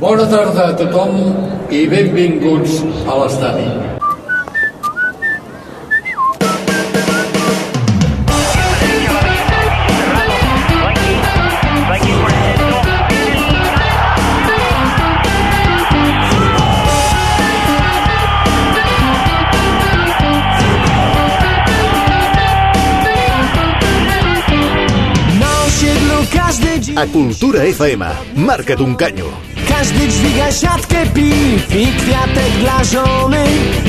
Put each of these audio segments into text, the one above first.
Bona tarda a tothom i benvinguts a l'estadi. A Cultura FM, marca't un canyo. Każdy dźwiga siatkę piw i kwiatek dla żony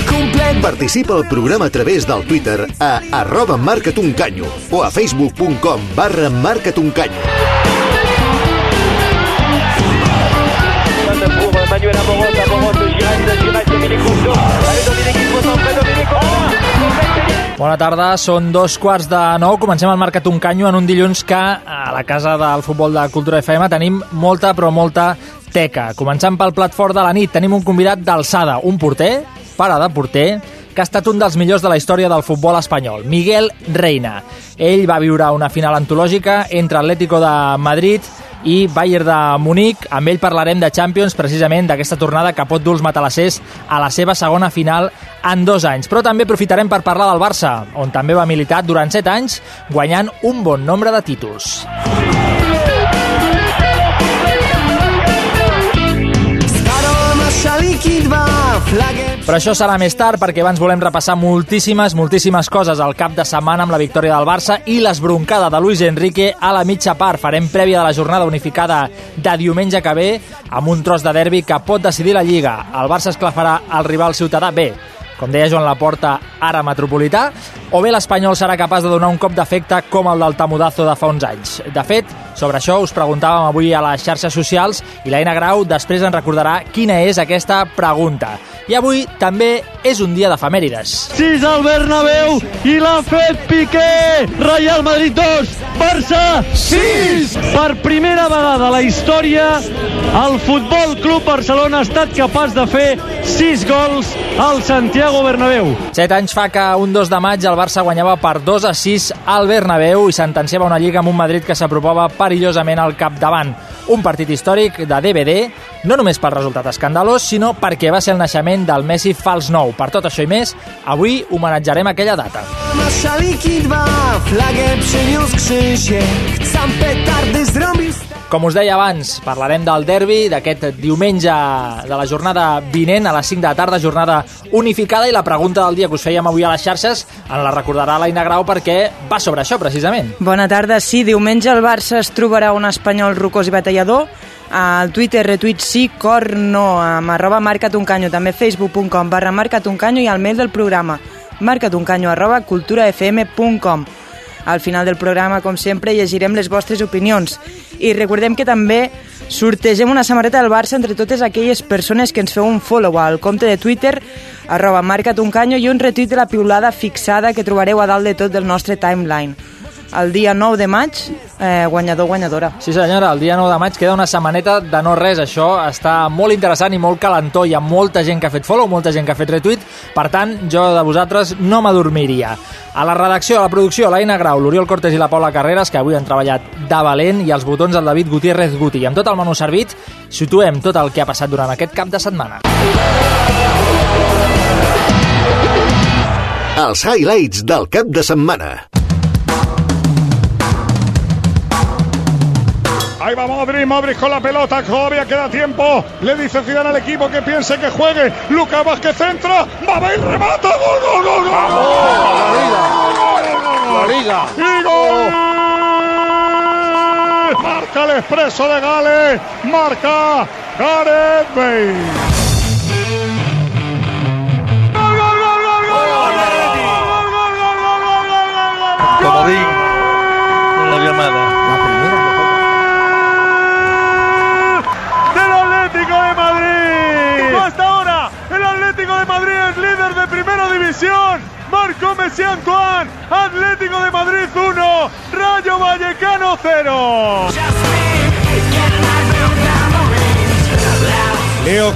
Kumple Participa al programa a través del Twitter a arroba marca't un canyo o a facebook.com barra marca't un canyo. pour Manuel Amoros, Amoros de Giret, Giret, Dominique Rousseau. Allez, Dominique, il faut centrer, Dominique. Oh Bona tarda, són dos quarts de nou. Comencem el Marcat un Canyo en un dilluns que a la casa del futbol de Cultura FM tenim molta, però molta teca. Començant pel plat fort de la nit, tenim un convidat d'alçada, un porter, pare de porter, que ha estat un dels millors de la història del futbol espanyol, Miguel Reina. Ell va viure una final antològica entre Atlético de Madrid i Bayern de Munic. Amb ell parlarem de Champions, precisament d'aquesta tornada que pot dur els matalassers a la seva segona final en dos anys. Però també aprofitarem per parlar del Barça, on també va militar durant set anys, guanyant un bon nombre de títols. Però això serà més tard perquè abans volem repassar moltíssimes, moltíssimes coses al cap de setmana amb la victòria del Barça i l'esbroncada de Luis Enrique a la mitja part. Farem prèvia de la jornada unificada de diumenge que ve amb un tros de derbi que pot decidir la Lliga. El Barça esclafarà el rival ciutadà bé, com deia Joan Laporta, ara metropolità, o bé l'Espanyol serà capaç de donar un cop d'efecte com el del Tamudazo de fa uns anys. De fet, sobre això us preguntàvem avui a les xarxes socials i l'Aina Grau després ens recordarà quina és aquesta pregunta. I avui també és un dia d'efemèrides. 6 al Bernabéu i l'ha fet Piqué. Real Madrid 2, Barça 6. Per primera vegada a la història, el Futbol Club Barcelona ha estat capaç de fer 6 gols al Santiago Bernabéu. Set anys fa que un 2 de maig el Barça guanyava per 2 a 6 al Bernabéu i sentenciava una lliga amb un Madrid que s'apropava perillosament al capdavant. Un partit històric de DVD, no només pel resultat escandalós, sinó perquè va ser el naixement del Messi fals nou. Per tot això i més, avui homenatjarem aquella data. Com us deia abans, parlarem del derbi d'aquest diumenge de la jornada vinent a les 5 de la tarda, jornada unificada i la pregunta del dia que us fèiem avui a les xarxes en la recordarà l'Aina Grau perquè va sobre això precisament. Bona tarda. Sí, diumenge el Barça es trobarà un espanyol rocós i batallador. Al Twitter, retuit sí, cor no, amb arroba marcatuncanyo, també facebook.com barra marcatuncanyo i al mail del programa marcatuncanyo arroba culturafm.com. Al final del programa, com sempre, llegirem les vostres opinions. I recordem que també sortegem una samarreta del Barça entre totes aquelles persones que ens feu un follow al compte de Twitter arroba marcatuncanyo i un retuit de la piulada fixada que trobareu a dalt de tot del nostre timeline. El dia 9 de maig, eh, guanyador, guanyadora. Sí senyora, el dia 9 de maig queda una setmaneta de no res, això està molt interessant i molt calentó, hi ha molta gent que ha fet follow, molta gent que ha fet retweet, per tant, jo de vosaltres no m'adormiria. A la redacció, a la producció, l'Aina Grau, l'Oriol Cortés i la Paula Carreras, que avui han treballat de valent, i els botons del David Gutiérrez Guti. I amb tot el menú servit, situem tot el que ha passat durant aquest cap de setmana. Els highlights del cap de setmana. Ahí va Modric, Modric con la pelota, todavía queda tiempo. Le dice Zidane al equipo que piense que juegue. Lucas Vázquez centra, va a ver, remata, gol, gol, gol, gol. La liga. Y gol. Marca el expreso de Gales, marca Gareth Bale.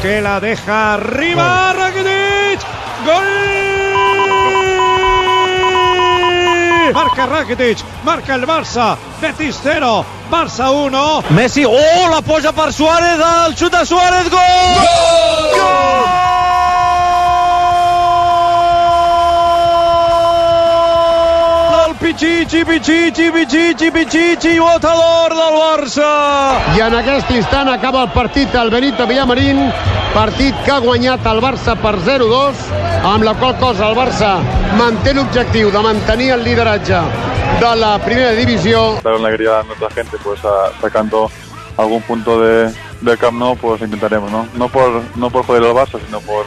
Que la deja arriba, Rakitic, gol. Marca Rakitic, marca el Barça, Betis 0, Barça 1. Messi, oh, la posa per Suárez, el xut de Suárez, gol! El Pichichi, Pichichi, Pichichi, Pichichi, votador del Barça! I en aquest instant acaba el partit al Benito Villamarín, partit que ha guanyat el Barça per 0-2, amb la qual cosa el Barça manté l'objectiu de mantenir el lideratge de la primera divisió. dar alegría a nuestra gente, pues a- sacando algún punto de, del Camp Nou, pues intentaremos, ¿no? No por, no por joder al Barça, sino por,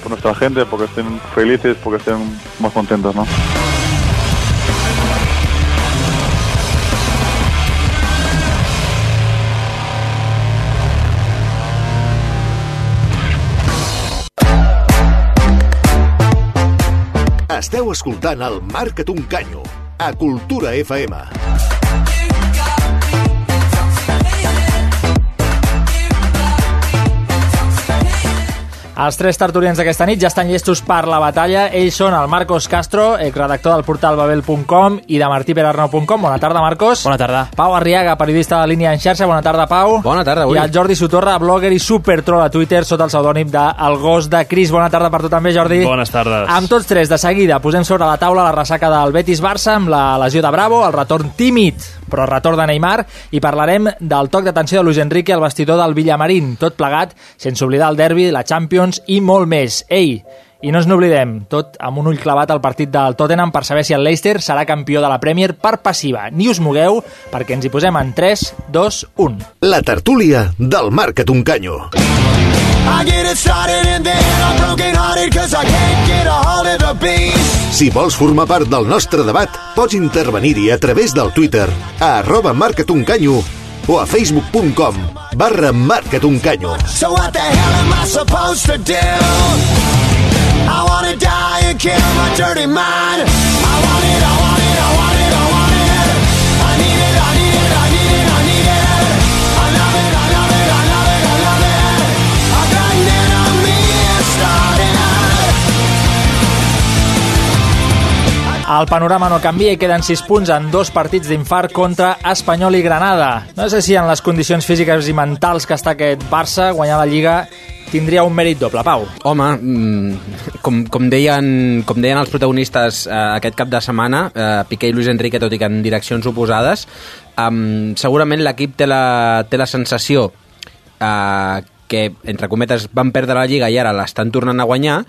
por nuestra gente, porque estén felices, porque estén más contentos, ¿no? Esteu escoltant el Marca't un canyo a Cultura FM. Els tres tertulians d'aquesta nit ja estan llestos per la batalla. Ells són el Marcos Castro, redactor del portal babel.com i de martiperarnau.com. Bona tarda, Marcos. Bona tarda. Pau Arriaga, periodista de línia en xarxa. Bona tarda, Pau. Bona tarda, avui. I el Jordi Sotorra, blogger i supertroll a Twitter sota el pseudònim de El Gos de Cris. Bona tarda per tu també, Jordi. Bones tardes. Amb tots tres, de seguida, posem sobre la taula la ressaca del Betis-Barça amb la lesió de Bravo, el retorn tímid, però retorn de Neymar, i parlarem del toc d'atenció de Luis Enrique al vestidor del Villamarín, tot plegat, sense oblidar el derbi, la Champions i molt més. Ei, i no ens n'oblidem, tot amb un ull clavat al partit del Tottenham per saber si el Leicester serà campió de la Premier per passiva. Ni us mogueu, perquè ens hi posem en 3, 2, 1. La tertúlia del Marca't un canyo. I get it started and then I'm broken hearted cause I can't get a hold of the beast. Si vols formar part del nostre debat, pots intervenir-hi a través del Twitter a arroba marcatuncanyo o a facebook.com barra marcatuncanyo. So what the hell am I supposed to do? I wanna die and kill my dirty mind. I want El panorama no canvia i queden 6 punts en dos partits d'infart contra Espanyol i Granada. No sé si en les condicions físiques i mentals que està aquest Barça, guanyar la Lliga tindria un mèrit doble, Pau. Home, mm, com, com, deien, com deien els protagonistes eh, aquest cap de setmana, eh, Piqué i Luis Enrique, tot i que en direccions oposades, um, segurament l'equip té, la, té la sensació eh, que, entre cometes, van perdre la Lliga i ara l'estan tornant a guanyar,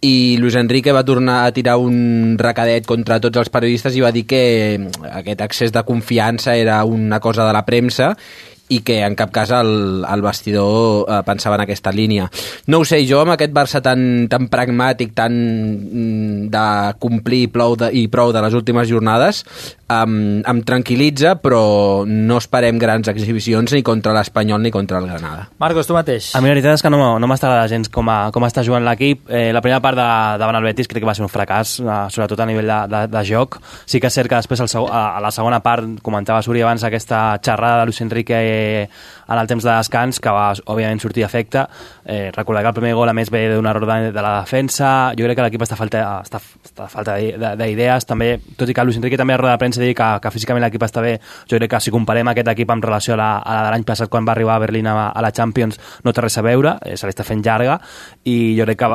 i Luis Enrique va tornar a tirar un recadet contra tots els periodistes i va dir que aquest excés de confiança era una cosa de la premsa i que en cap cas el, el vestidor eh, pensava en aquesta línia. No ho sé, jo amb aquest Barça tan, tan pragmàtic, tan mm, de complir plou de, i prou de les últimes jornades, um, em tranquil·litza, però no esperem grans exhibicions ni contra l'Espanyol ni contra el Granada. Marcos, tu mateix. A mi la veritat és que no, no m'agrada gens com, a, com està jugant l'equip. Eh, la primera part de, davant el Betis crec que va ser un fracàs, eh, sobretot a nivell de, de, de joc. Sí que és cert que després el a, a la segona part, comentava Suri abans, aquesta xerrada de Luis Enrique e, en el temps de descans, que va, òbviament, sortir d'efecte. Eh, recordar que el primer gol, a més, ve d'un error de, de la defensa. Jo crec que l'equip està falta, està, està falta d'idees. També, tot i que Luis Enrique també a roda de premsa dir que, que físicament l'equip està bé, jo crec que si comparem aquest equip en relació a la, a la de l'any passat quan va arribar a Berlín a, a la Champions no té res a veure, eh, se l'està fent llarga i jo crec que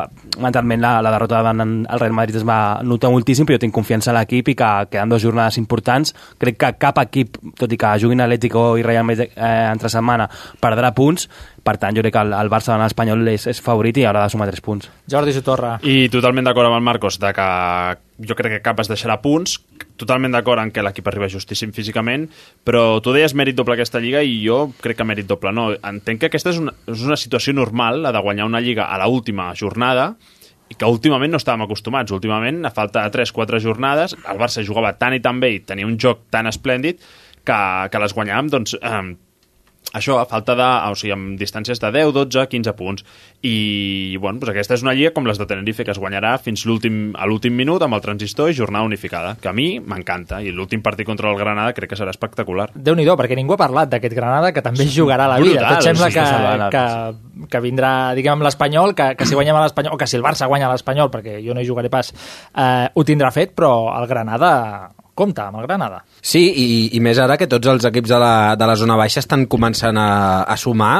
mentalment la, la derrota davant el Real Madrid es va notar moltíssim, però jo tinc confiança en l'equip i que queden dues jornades importants. Crec que cap equip, tot i que juguin Atlético i Real Madrid eh, entre setmana, perdrà punts, per tant, jo crec que el, el Barça davant l'Espanyol és, és favorit i haurà de sumar 3 punts. Jordi Sotorra. I totalment d'acord amb el Marcos, de que jo crec que cap es deixarà punts, totalment d'acord en que l'equip arriba justíssim físicament, però tu deies mèrit doble aquesta lliga i jo crec que mèrit doble no. Entenc que aquesta és una, és una situació normal, la de guanyar una lliga a l'última última jornada, i que últimament no estàvem acostumats. Últimament, a falta de 3-4 jornades, el Barça jugava tan i tan bé i tenia un joc tan esplèndid que, que les guanyàvem doncs, eh, això a falta de, o sigui, amb distàncies de 10, 12, 15 punts. I, bueno, doncs aquesta és una lliga com les de Tenerife, que es guanyarà fins l'últim a l'últim minut amb el transistor i jornada unificada, que a mi m'encanta, i l'últim partit contra el Granada crec que serà espectacular. déu nhi perquè ningú ha parlat d'aquest Granada, que també jugarà la vida. Brutal, Tot sembla que, que, que vindrà, diguem, amb l'Espanyol, que, que si guanyem a l'Espanyol, o que si el Barça guanya a l'Espanyol, perquè jo no hi jugaré pas, eh, ho tindrà fet, però el Granada compta amb el Granada. Sí, i, i més ara que tots els equips de la, de la zona baixa estan començant a, a sumar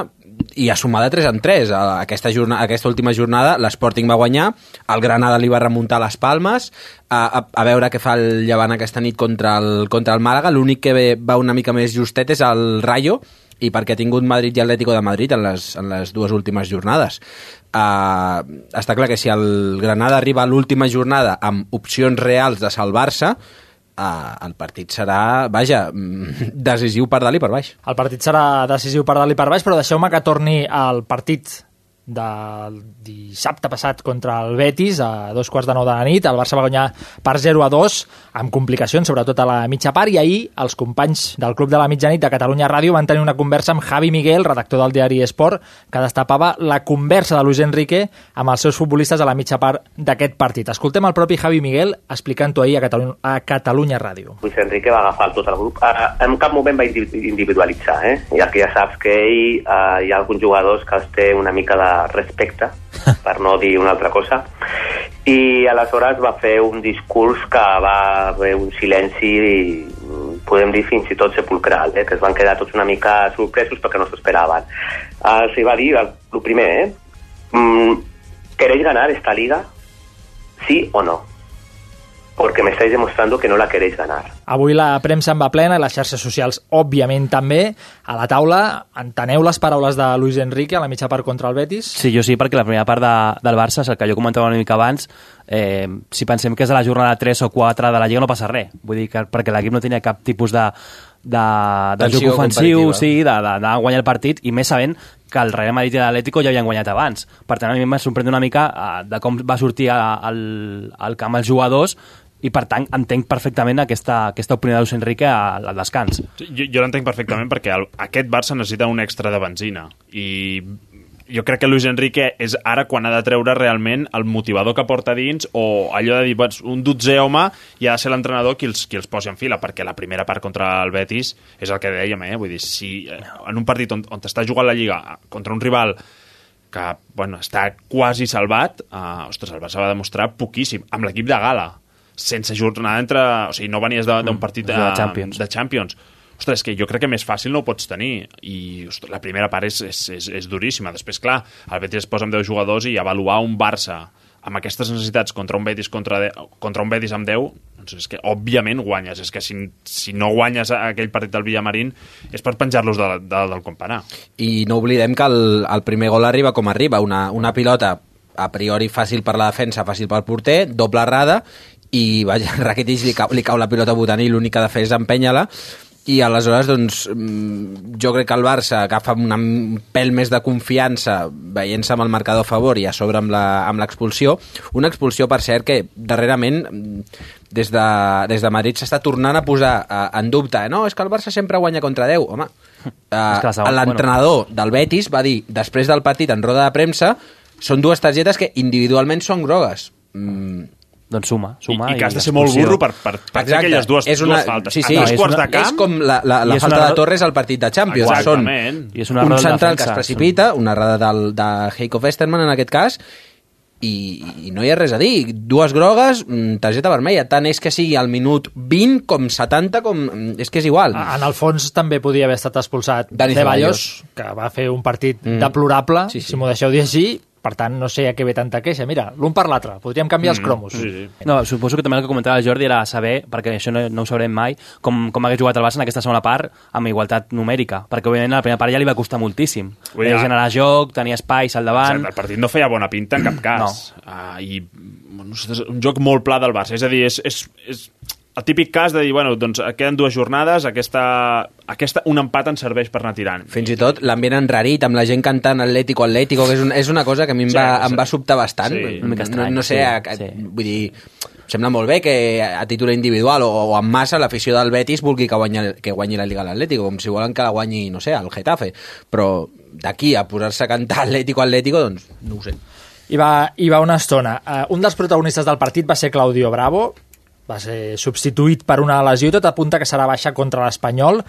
i a sumar de 3 en 3. Aquesta, jornada, aquesta última jornada l'Sporting va guanyar, el Granada li va remuntar les palmes, a, a, a veure què fa el Llevant aquesta nit contra el, contra el Màlaga. L'únic que va una mica més justet és el Rayo, i perquè ha tingut Madrid i Atlético de Madrid en les, en les dues últimes jornades. Uh, està clar que si el Granada arriba a l'última jornada amb opcions reals de salvar-se, uh, el partit serà, vaja, mm, decisiu per dalt i per baix. El partit serà decisiu per dalt i per baix, però deixeu-me que torni al partit del dissabte passat contra el Betis a dos quarts de nou de la nit. El Barça va guanyar per 0 a 2 amb complicacions, sobretot a la mitja part, i ahir els companys del Club de la Mitjanit de Catalunya Ràdio van tenir una conversa amb Javi Miguel, redactor del diari Esport, que destapava la conversa de Luis Enrique amb els seus futbolistes a la mitja part d'aquest partit. Escoltem el propi Javi Miguel explicant-ho ahir a Catalunya, a Catalunya Ràdio. Luis Enrique va agafar tot el grup. Uh, en cap moment va indi- individualitzar, eh? ja que ja saps que ell uh, hi ha alguns jugadors que els té una mica de respecte, per no dir una altra cosa, i aleshores va fer un discurs que va haver un silenci podem dir fins i tot sepulcral, eh? que es van quedar tots una mica sorpresos perquè no s'esperaven. Uh, se va dir, el, el primer, eh? Mm, ¿queréis ganar esta liga? ¿Sí o no? Porque me estáis demostrando que no la queréis ganar. Avui la premsa en va plena les xarxes socials, òbviament, també. A la taula, enteneu les paraules de Luis Enrique a la mitja part contra el Betis? Sí, jo sí, perquè la primera part de, del Barça, és el que jo comentava una mica abans, eh, si pensem que és a la jornada 3 o 4 de la Lliga no passa res. Vull dir que perquè l'equip no tenia cap tipus de, de, de joc ofensiu, competitiva. sí, de- de- d'anar a guanyar el partit, i més sabent que el Real Madrid i l'Atlético ja havien guanyat abans. Per tant, a mi m'ha sorprès una mica eh, de com va sortir a- al, al camp els jugadors i per tant entenc perfectament aquesta, aquesta opinió de Luis Enrique al, al descans. Jo, jo l'entenc perfectament perquè el, aquest Barça necessita un extra de benzina i jo crec que Luis Enrique és ara quan ha de treure realment el motivador que porta dins o allò de dir, "Doncs, un dotzer home i ha de ser l'entrenador qui els, qui els posi en fila perquè la primera part contra el Betis és el que dèiem, eh? vull dir, si eh, en un partit on, on t'està jugant la Lliga contra un rival que bueno, està quasi salvat, uh, ostres, el Barça va demostrar poquíssim, amb l'equip de gala, sense jornada entre... O sigui, no venies d'un partit de, de Champions. de Champions. Ostres, que jo crec que més fàcil no ho pots tenir. I ostres, la primera part és, és, és, és duríssima. Després, clar, el Betis es posa amb 10 jugadors i avaluar un Barça amb aquestes necessitats contra un Betis, contra, de, contra un Betis amb 10, doncs és que òbviament guanyes. És que si, si no guanyes aquell partit del Villamarín és per penjar-los de, de, del comparar. I no oblidem que el, el primer gol arriba com arriba, una, una pilota a priori fàcil per la defensa, fàcil pel porter, doble errada, i vaja, Rakitic li cau, li cau la pilota votant i l'únic que ha de fer és empènyer-la, i aleshores doncs, mm, jo crec que el Barça agafa una, un pèl més de confiança veient-se amb el marcador a favor i a sobre amb l'expulsió. Una expulsió per cert que darrerament mm, des de, des de Madrid s'està tornant a posar eh, en dubte no, és que el Barça sempre guanya contra 10 home, eh, l'entrenador del Betis va dir després del partit en roda de premsa són dues targetes que individualment són grogues. Mm, doncs suma, suma I, i que has de ser molt burro per, per, per fer aquelles dues, és una, dues faltes. Sí, sí, a dos és, quarts una, de camp... és com la, la, la és falta una- de Torres al partit de Champions. Exactament. Són I és una un errada de central que es precipita, una errada del, de Heiko Westermann en aquest cas, i, i no hi ha res a dir. Dues grogues, mm, targeta vermella. Tant és que sigui al minut 20 com 70, com... mm, És que és igual. En el fons també podia haver estat expulsat Dani Ceballos, que va fer un partit Mm. deplorable, Sí, sí. si m'ho deixeu dir així, per tant no sé a què ve tanta queixa. Mira, l'un per l'altre, podríem canviar els cromos. No, suposo que també el que comentava el Jordi era saber, perquè això no, no ho sabrem mai, com, com hagués jugat el Barça en aquesta segona part amb igualtat numèrica, perquè òbviament a la primera part ja li va costar moltíssim. Vull dir, Eh, generar joc, tenir espais al davant... Exacte, el partit no feia bona pinta en cap cas. No. Uh, I bueno, és un joc molt pla del Barça. És a dir, és, és, és, el típic cas de dir, bueno, doncs queden dues jornades, aquesta, aquesta, un empat ens serveix per anar tirant. Fins i tot l'ambient enrarit, amb la gent cantant Atlético, Atlético, que és, un, és una cosa que a mi em, Sí, va, sí. em va sobtar bastant. Sí. Una mica no, estrany, no sé, sí, a, a, sí. vull dir, em sembla molt bé que a títol individual o, o en massa l'afició del Betis vulgui que guanyi, que guanyi la Liga a l'Atlético, com si volen que la guanyi, no sé, el Getafe. Però d'aquí a posar-se a cantar Atlético, Atlético, doncs no ho sé. Hi va, hi va una estona. Uh, un dels protagonistes del partit va ser Claudio Bravo, va ser substituït per una lesió i tot apunta que serà baixa contra l'Espanyol.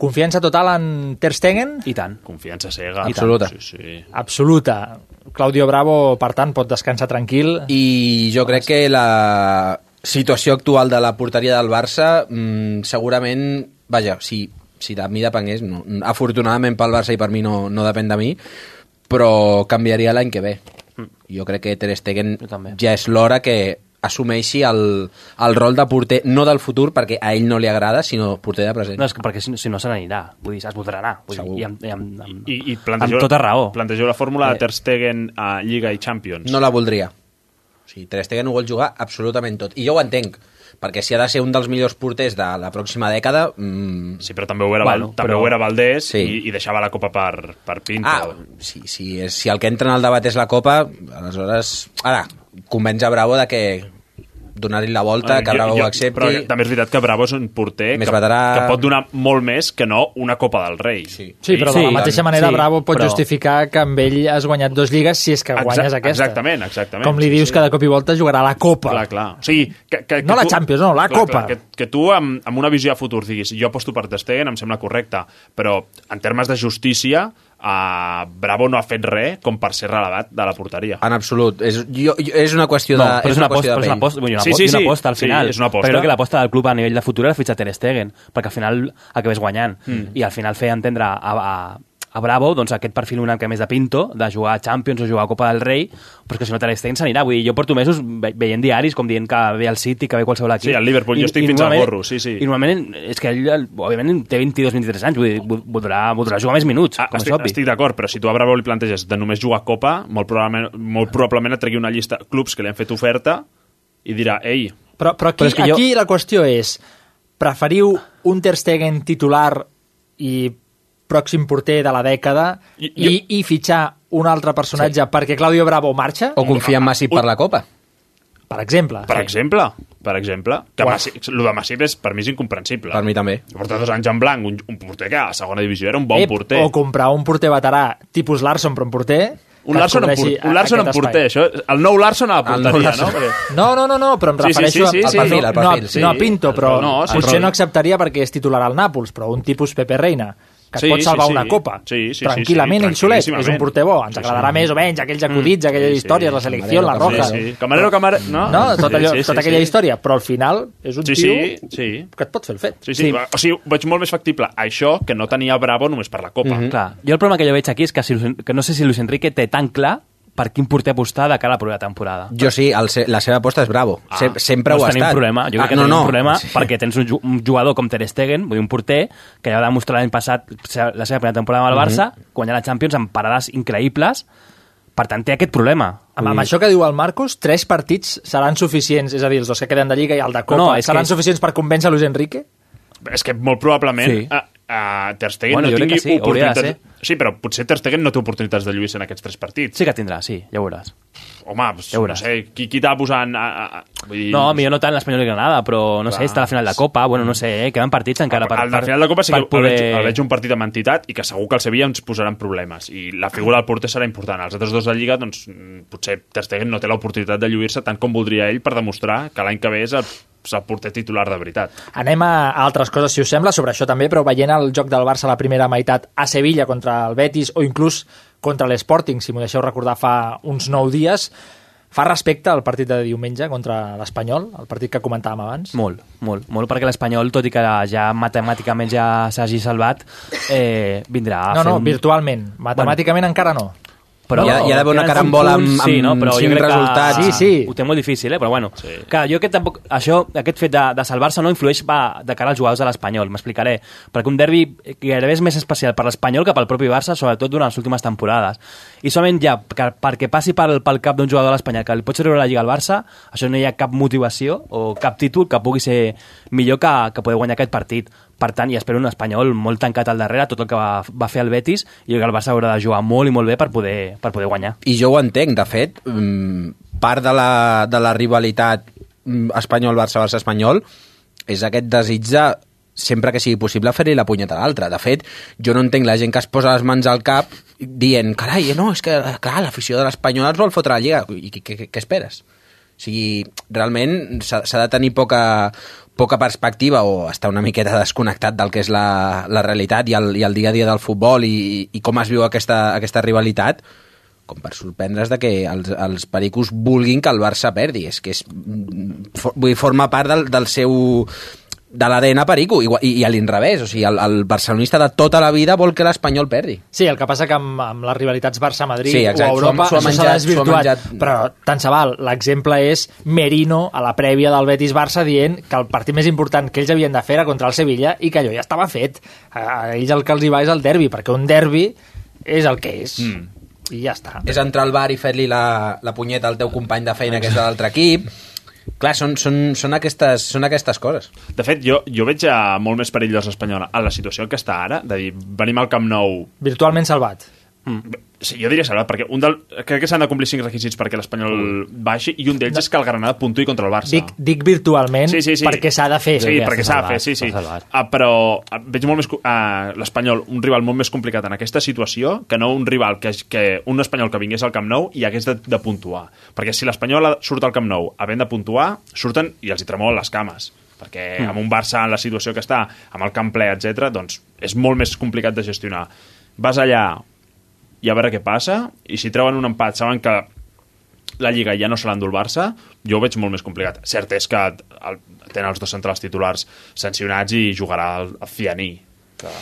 Confiança total en Ter Stegen? I tant. Confiança cega. Absoluta. Sí, sí. Absoluta. Claudio Bravo, per tant, pot descansar tranquil. I jo crec que la situació actual de la porteria del Barça mm, segurament, vaja, si, si de mi depengués, no, afortunadament pel Barça i per mi no, no depèn de mi, però canviaria l'any que ve. Jo crec que Ter Stegen ja és l'hora que assumeixi el, el rol de porter, no del futur, perquè a ell no li agrada, sinó porter de present. No, és que perquè si, si no se n'anirà, vull dir, es voldrà anar. Vull dir, i amb, i amb, amb, I, i plantegeu, amb tota raó. Plantegeu la fórmula Eh. de Ter Stegen a Lliga i Champions. No la voldria. O sigui, Ter Stegen ho vol jugar absolutament tot. I jo ho entenc, perquè si ha de ser un dels millors porters de la pròxima dècada... Mm... Sí, però també ho era, Bueno, Val, també però- ho era Valdés Sí. i, i deixava la Copa per, per Pinto. Ah, si, si, és, si el que entra en el debat és la Copa, aleshores... Ara, convenç a Bravo de que donar-li la volta, que Bravo ho accepti... Però també és veritat que Bravo és un porter Més que, veterà. que pot donar molt més que no una Copa del Rei. Sí, Sí, però de la mateixa manera sí, Bravo pot però- justificar que amb ell has guanyat dos lligues si és que Exa- guanyes aquesta. Exactament, exactament. Com li Sí, dius sí. que de cop i volta jugarà a la Copa. Clar, clar. O sigui, que, que, que No la tu- Champions, no, la clar, Copa. Clar, que, que tu, amb, amb una visió de futur, diguis, jo aposto per Ter Stegen, em sembla correcte, però en termes de justícia, uh, Bravo no ha fet res com per ser relevat de la porteria. En absolut. És, jo, jo, és una qüestió de... No, però és una qüestió aposta, però és una de aposta, vull una, Sí, sí, sí, sí, una sí. aposta al Sí, final. és una aposta. Però crec que l'aposta del club a nivell de futur era fitxar Ter Stegen, perquè al final acabés guanyant. Mm. I al final feia entendre a, a, a Bravo doncs, aquest perfil una mica més de Pinto, de jugar a Champions o jugar a Copa del Rei, però és que si no Ter Stegen s'anirà. Vull dir, jo porto mesos ve veient diaris com dient que ve el City, que ve qualsevol equip. Sí, el Liverpool, jo estic fins al gorro, sí, sí. I normalment és que ell, òbviament, té 22-23 anys, vull dir, vol- voldrà, voldrà jugar més minuts, Ah, com és estic, obvi. estic d'acord, però si tu a Bravo li planteges de només jugar a Copa, molt probablement, molt probablement et tregui una llista de clubs que li han fet oferta i dirà, ei, Però, però aquí, Però és que jo- aquí la qüestió és, preferiu un Ter Stegen titular i pròxim porter de la dècada i, i, i fitxar un altre personatge sí. perquè Claudio Bravo marxa? O confiar en Masip per la Copa. Per exemple. per exemple, per exemple, que Uah. Masip, el de Masip és, per mi és incomprensible. Per mi també. Porta dos anys en blanc, un, un porter que a la segona divisió era un bon Ep, porter. O comprar un porter veterà tipus Larson, però un porter... Un Larson, en, por, un Larson en porter, això, el nou Larson a la porteria, Larson. no? No, no, no, no, però em Sí, sí, refereixo sí, sí, a, sí. no, Al perfil, al perfil, no, sí. no a Pinto, però No, sí, potser sí. no acceptaria perquè és titular al Nàpols, però un tipus Pepe Reina, que et Sí, pot salvar sí, sí. una copa, Sí, sí, sí, tranquil·lament sí, ell solet, és un porter bo, ens Sí, agradarà sí. més o menys aquells acudits, aquelles sí, històries, la selecció, la roja... Sí, sí. Camarero, camarero... No, No, tot allò, Sí, sí, tota sí, aquella sí. història, però al final és un Sí, tio sí, sí. que et pot fer el fet. Sí, sí, sí. O sigui, veig molt més factible això que no tenia Bravo només per la Copa. Mm -hmm. Clar, jo el problema que jo veig aquí és que, si, que no sé si Luis Enrique té tan clar per quin porter apostar de cara a la propera temporada. Jo sí, el, la seva aposta és Bravo. Ah, Se, sempre doncs ho ha tenim estat. un problema. Jo crec ah, que no, tenim no. un problema Sí. perquè tens un, ju- un jugador com Ter Stegen, vull dir, un porter, que ja va demostrar l'any passat la seva primera temporada amb el Barça, Mhm. guanyant la Champions amb parades increïbles, per tant té aquest problema. Amb, amb això que diu el Marcos, tres partits seran suficients, és a dir, els dos que queden de Lliga i el de Copa, No, no, seran que- suficients per convèncer Luis Enrique? És que molt probablement Sí. sí. Uh, Ter Stegen Bueno, no tingui sí, oportunitats... Sí, però potser Ter Stegen no té oportunitats de lluir en aquests tres partits. Sí que tindrà, sí, ja ho veuràs. Home, pues, Ja no veuràs. sé, qui, qui t'ha posant... A, a, vull dir, No, millor no tant l'Espanyol i Granada, però no sé, Clar. està a la final de Copa, bueno, no sé, eh, queden partits encara per, al, al final de Copa sí que poder... el, veig, el veig un partit amb entitat i que segur que el Sevilla ens posaran problemes i la figura del porter serà important. Els altres dos de Lliga, doncs, mm, potser Ter Stegen no té l'oportunitat de lluir-se tant com voldria ell per demostrar que l'any que ve és el, és el porter titular de veritat. Anem a a altres coses, si us sembla, sobre això també, però veient el joc del Barça a la primera meitat a Sevilla contra el Betis o inclús contra l'Sporting, si m'ho deixeu recordar fa uns nou dies, fa respecte al partit de diumenge contra l'Espanyol, el partit que comentàvem abans? Molt, molt, molt, perquè l'Espanyol, tot i que ja matemàticament ja s'hagi salvat, eh, vindrà a No, fer no, un... virtualment. Matemàticament bueno. encara no. Però hi ha, hi ha d'haver una carambola amb, amb sí, no? però jo cinc crec resultats. Que, sí, sí. Ho té molt difícil, eh? però bueno. Sí. Clar, jo que tampoc, això, aquest fet de, de salvar-se no influeix va, de cara als jugadors de l'Espanyol, m'explicaré. Perquè un derbi gairebé és més especial per l'Espanyol que pel propi Barça, sobretot durant les últimes temporades. I solament ja, que, perquè passi pel, pel cap d'un jugador de l'Espanyol que li pot treure la Lliga al Barça, això no hi ha cap motivació o cap títol que pugui ser millor que, que poder guanyar aquest partit. Per tant, i espero un espanyol molt tancat al darrere, tot el que va, va fer el Betis, i el Barça haurà de jugar molt i molt bé per poder, per poder guanyar. I jo ho entenc, de fet, mm, part de la, de la rivalitat mm, espanyol-Barça, Barça-Espanyol, és aquest desig de sempre que sigui possible fer-li la punyeta a l'altre. De fet, jo no entenc la gent que es posa les mans al cap dient, carai, no, és que l'afició de l'Espanyol ens vol fotre la Lliga. I què, què, què esperes? O sigui, realment s'ha de tenir poca, poca perspectiva o estar una miqueta desconnectat del que és la, la realitat i el, i el dia a dia del futbol i, i com es viu aquesta, aquesta rivalitat com per sorprendre's de que els, els pericos vulguin que el Barça perdi. És que és, mm, for, vull forma part del, del seu de l'ADN perico, i, i, i a l'inrevés, o sigui, el, el barcelonista de tota la vida vol que l'Espanyol perdi. Sí, el que passa que amb, amb les rivalitats Barça-Madrid Sí, exacte, o Europa s'ho ha- menjat- desvirtuat. menjat. Però tant se val, l'exemple és Merino a la prèvia del Betis-Barça dient que el partit més important que ells havien de fer era contra el Sevilla i que allò ja estava fet. A ells el que els hi va és el derbi, perquè un derbi és el que és. Mm. I ja està. És entrar al bar i fer-li la, la punyeta al teu company de feina que és de l'altre equip. Clar, són, són, són, aquestes, són aquestes coses. De fet, jo, jo veig a molt més perillós l'Espanyol a la situació que està ara, de dir, venim al Camp Nou... Virtualment salvat. Mm. Sí, jo diria salvat, perquè un del, crec que s'han de complir cinc requisits perquè l'Espanyol baixi, i un d'ells és que el Granada puntuï contra el Barça. Dic, dic virtualment Sí, sí, sí. perquè s'ha de fer. Sí, perquè s'ha de fer, sí, sí. Ah, però ah, veig molt més ah, l'Espanyol un rival molt més complicat en aquesta situació que no un rival que, que un espanyol que vingués al Camp Nou i hagués de, de puntuar. Perquè si l'Espanyol surt al Camp Nou havent de puntuar, surten i els hi tremolen les cames perquè Mm. amb un Barça en la situació que està, amb el camp ple, etc, doncs és molt més complicat de gestionar. Vas allà i a veure què passa, i si treuen un empat, saben que la Lliga ja no se l'endú el Barça, jo ho veig molt més complicat. Cert és que el, tenen els dos centrals titulars sancionats i jugarà el, el Fianí. Que,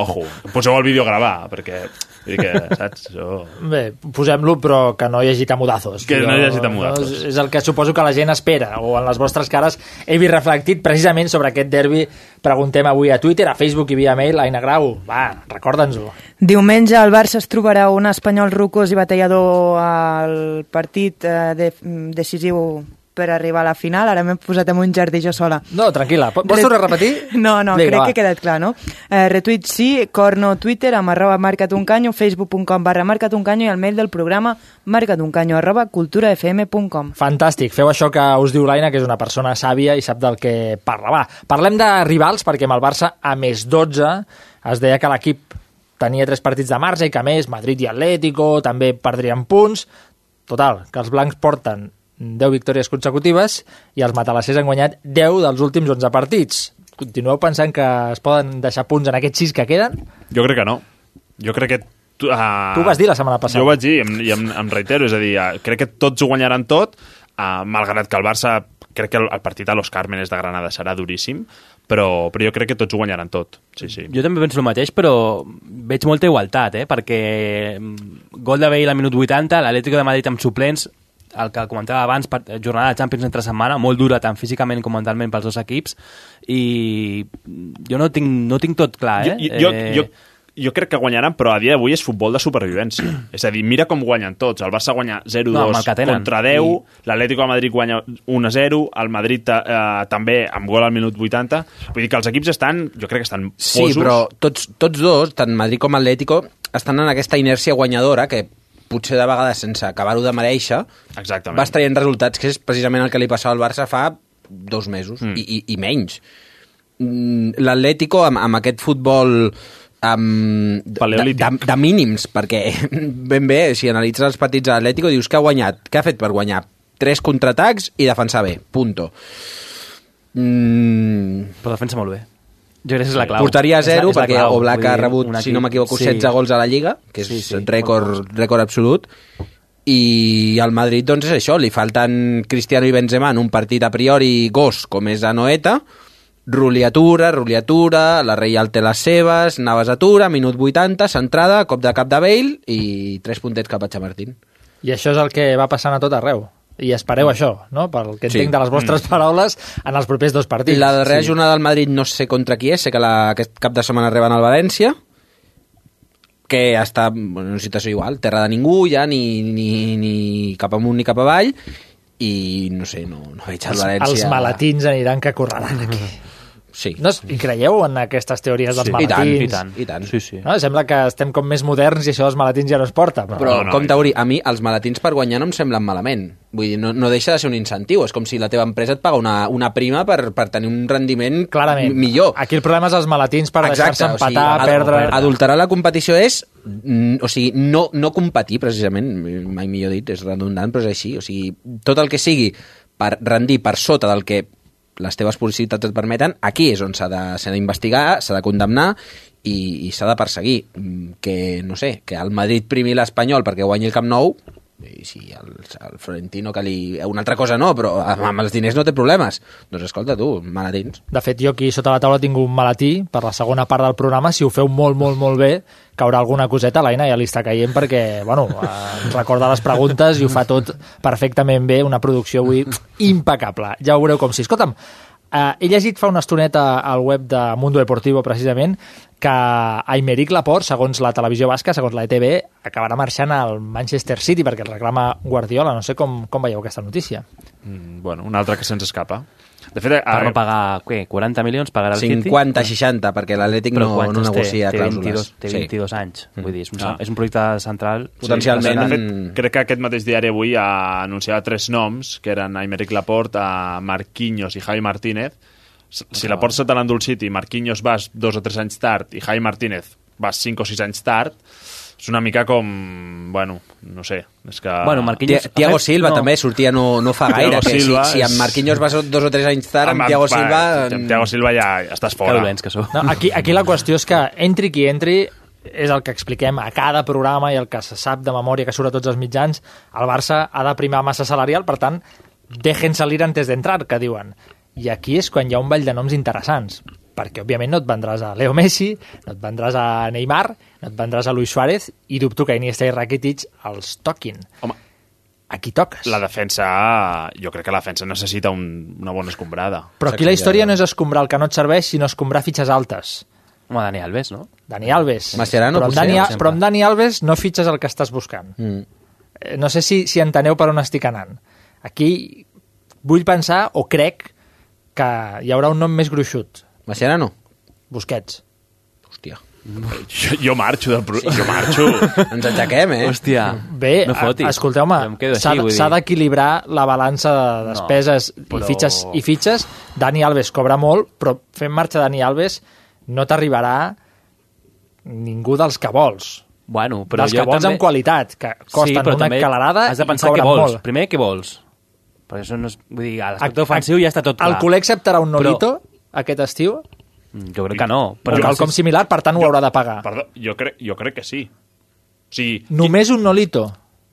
ojo, poseu el vídeo a gravar, perquè vull dir que, saps? Això... Bé, posem-lo, però que no hi hagi tamudazos. Que no hi hagi tamudazos. És, és el que suposo que la gent espera, o en les vostres cares he vist reflectit precisament sobre aquest derbi. Preguntem avui a Twitter, a Facebook i via mail. Aina Grau, va, recorda'ns-ho. Diumenge el Barça es trobarà un espanyol rucós i batallador al partit eh, de, decisiu per arribar a la final. Ara m'he posat en un jardí jo sola. No, tranquil·la. Vols tornar a repetir? No, no, Vinga, crec va. que ha quedat clar, no? Eh, retuit sí, corno Twitter amb arroba marcatuncanyo, facebook.com barra marcatuncanyo i el mail del programa marcatuncanyo arroba culturafm.com. Fantàstic, feu això que us diu l'Aina, que és una persona sàvia i sap del que parla. Va, parlem de rivals, perquè amb el Barça a més 12 es deia que l'equip tenia tres partits de marge i que a més Madrid i Atlético també perdrien punts. Total, que els blancs porten 10 victòries consecutives i els matalassers han guanyat 10 dels últims 11 partits. Continueu pensant que es poden deixar punts en aquests 6 que queden? Jo crec que no. Jo crec que... Tu, uh, Tu ho vas dir la setmana passada. Jo ho vaig dir, i em, i em, em reitero, és a dir, uh, crec que tots ho guanyaran tot, uh, malgrat que el Barça, crec que el, el partit a los Cármenes de Granada serà duríssim, però, però jo crec que tots ho guanyaran tot. Sí, sí. Jo també penso el mateix, però veig molta igualtat, eh? perquè mm, gol de Bale al minut 80, l'Atlético de Madrid amb suplents, el que comentava abans, per, jornada de Champions entre setmana, molt dura tant físicament com mentalment pels dos equips, i jo no tinc, no tinc tot clar, eh? Jo, jo, eh... jo, jo crec que guanyaran, però a dia d'avui és futbol de supervivència. és a dir, mira com guanyen tots. El Barça guanya 0-2 No, contra 10, I... l'Atlético de Madrid guanya 1-0, el Madrid eh, també amb gol al minut 80. Vull dir que els equips estan, jo crec que estan Sí, fosos. però tots, tots dos, tant Madrid com Atlético, estan en aquesta inèrcia guanyadora que potser de vegades sense acabar-ho de mereixer Exactament. vas traient resultats, que és precisament el que li passava al Barça fa dos mesos, mm. i, i, i menys. Mm, L'Atlético, amb, amb aquest futbol amb, de, de, de mínims, perquè ben bé, si analitzes els partits de l'Atlético, dius que ha guanyat, què ha fet per guanyar? Tres contraatacs i defensar bé, punto. Mm, Però defensa molt bé. Jo crec que és la clau. Portaria a És la- zero, és la perquè clau. Oblak ha rebut, si no m'equivoco, sí. 16 gols a la Lliga, que és Sí, sí. rècord, rècord absolut. I al Madrid, doncs, és això, li falten Cristiano i Benzema en un partit a priori gos, com és a Noeta, Ruli atura, Ruli atura, la Reial té les seves, Navas atura, minut 80, centrada, cop de cap de Bale i tres puntets cap a Chamartín. I això és el que va passant a tot arreu. I espereu això, no? Pel que Sí. entenc de les vostres paraules en els propers dos partits. La darrera jornada del Madrid no sé contra qui és, sé que la, aquest cap de setmana reben al València, que està en una situació igual, terra de ningú, ja ni, ni, ni cap amunt ni cap avall, i no sé, no, no veig el Els, València... els malatins aniran que correran aquí. Sí. No, I creieu en aquestes teories dels Sí. I tant, malatins? i tant, i tant. Sí, sí. No? Sembla que estem com més moderns i això dels malatins ja no es porta. Però, Però, no, com Tauri, a mi els malatins per guanyar no em semblen malament. Vull dir, no, no deixa de ser un incentiu. És com si la teva empresa et paga una, una prima per, per tenir un rendiment Clarament. millor. Aquí el problema és els malatins per deixar-se o sigui, empatar, ad- perdre... Adulterar la competició és o sigui, no, no competir, precisament, mai millor dit, és redundant, però és així. O sigui, tot el que sigui per rendir per sota del que les teves possibilitats et permeten, aquí és on s'ha d'investigar, s'ha de condemnar i, i s'ha de perseguir. Mm, Que, no sé, que el Madrid primi l'Espanyol perquè guanyi el Camp Nou, i si el, el Florentino que li... Una altra cosa no, però amb, els diners no té problemes. Doncs escolta tu, malatins. De fet, jo aquí sota la taula tinc un malatí per la segona part del programa. Si ho feu molt, molt, molt bé, caurà alguna coseta. L'Aina ja li està caient perquè, bueno, eh, ens recorda les preguntes i ho fa tot perfectament bé. Una producció avui impecable. Ja ho veureu com si. Escolta'm, eh, he llegit fa una estoneta al web de Mundo Deportivo, precisament, que Aymeric Laporte, segons la televisió basca, segons la ETV, acabarà marxant al Manchester City perquè el reclama Guardiola. No sé com, com veieu aquesta notícia. Mm, bueno, un altre que se'ns escapa. De fet, Per no pagar, què, 40 milions pagarà el City? 50-60, perquè l'Atlètic no, no té? negocia té clàusules. 22, té Sí. 22 anys. Vull dir, és un, Ah. és un projecte central. Potencialment. De fet, crec que aquest mateix diari avui ha anunciat tres noms, que eren Aymeric Laporte, a Marquinhos i Javi Martínez. Si Laporte se te l'endú el City, Marquinhos vas dos o tres anys tard i Javi Martínez vas cinc o sis anys tard, és una mica com... Bueno, no sé, és que... Bueno, Marquinhos- Ti- Tiago Silva no. també sortia no, no fa gaire. Que si, Silva si amb és- Marquinhos vas dos o tres anys tard, amb Tiago Silva... Amb Thiago Silva ja, ja estàs fora. Que dolents que sou. No, aquí, aquí la qüestió és que entri qui entri és el que expliquem a cada programa i el que se sap de memòria que surt a tots els mitjans, el Barça ha de primar massa salarial, per tant, dejen salir antes d'entrar, que diuen. I aquí és quan hi ha un ball de noms interessants, perquè òbviament no et vendràs a Leo Messi, no et vendràs a Neymar, no et vendràs a Luis Suárez, i dubto que Iniesta i Rakitic els toquin. Home, aquí toques. La defensa, jo crec que la defensa necessita un, una bona escombrada. Però aquí la història no és escombrar el que no et serveix, sinó escombrar fitxes altes. Home, Dani Alves, no? Dani Alves. Mascherano, però, amb potser, Dani, exemple. però amb Dani Alves no fitxes el que estàs buscant. Mm. Eh, No sé si, si enteneu per on estic anant. Aquí vull pensar, o crec, que hi haurà un nom més gruixut. Mascherano? Busquets. Hòstia. Jo, jo marxo del pro... Jo marxo. Ens aixequem, eh? Hòstia, Bé, no fotis. escolteu-me, s'ha d'equilibrar la balança de despeses No, i, però- fitxes, i fitxes. Dani Alves cobra molt, però fent marxa Dani Alves no t'arribarà ningú dels que vols. Bueno, però dels jo que vols també... amb qualitat, que costen sí, però una també calarada Has de i pensar què cobren vols. molt. Primer, què vols? Perquè això no és... Vull dir, a l'aspecte ofensiu ja està tot clar. El culer acceptarà un Però- Nolito aquest estiu? Mm, Jo crec que no. Però Però quelcom similar, per tant ho haurà de pagar. Perdó, jo crec, jo crec que sí. O sigui, Només un Nolito?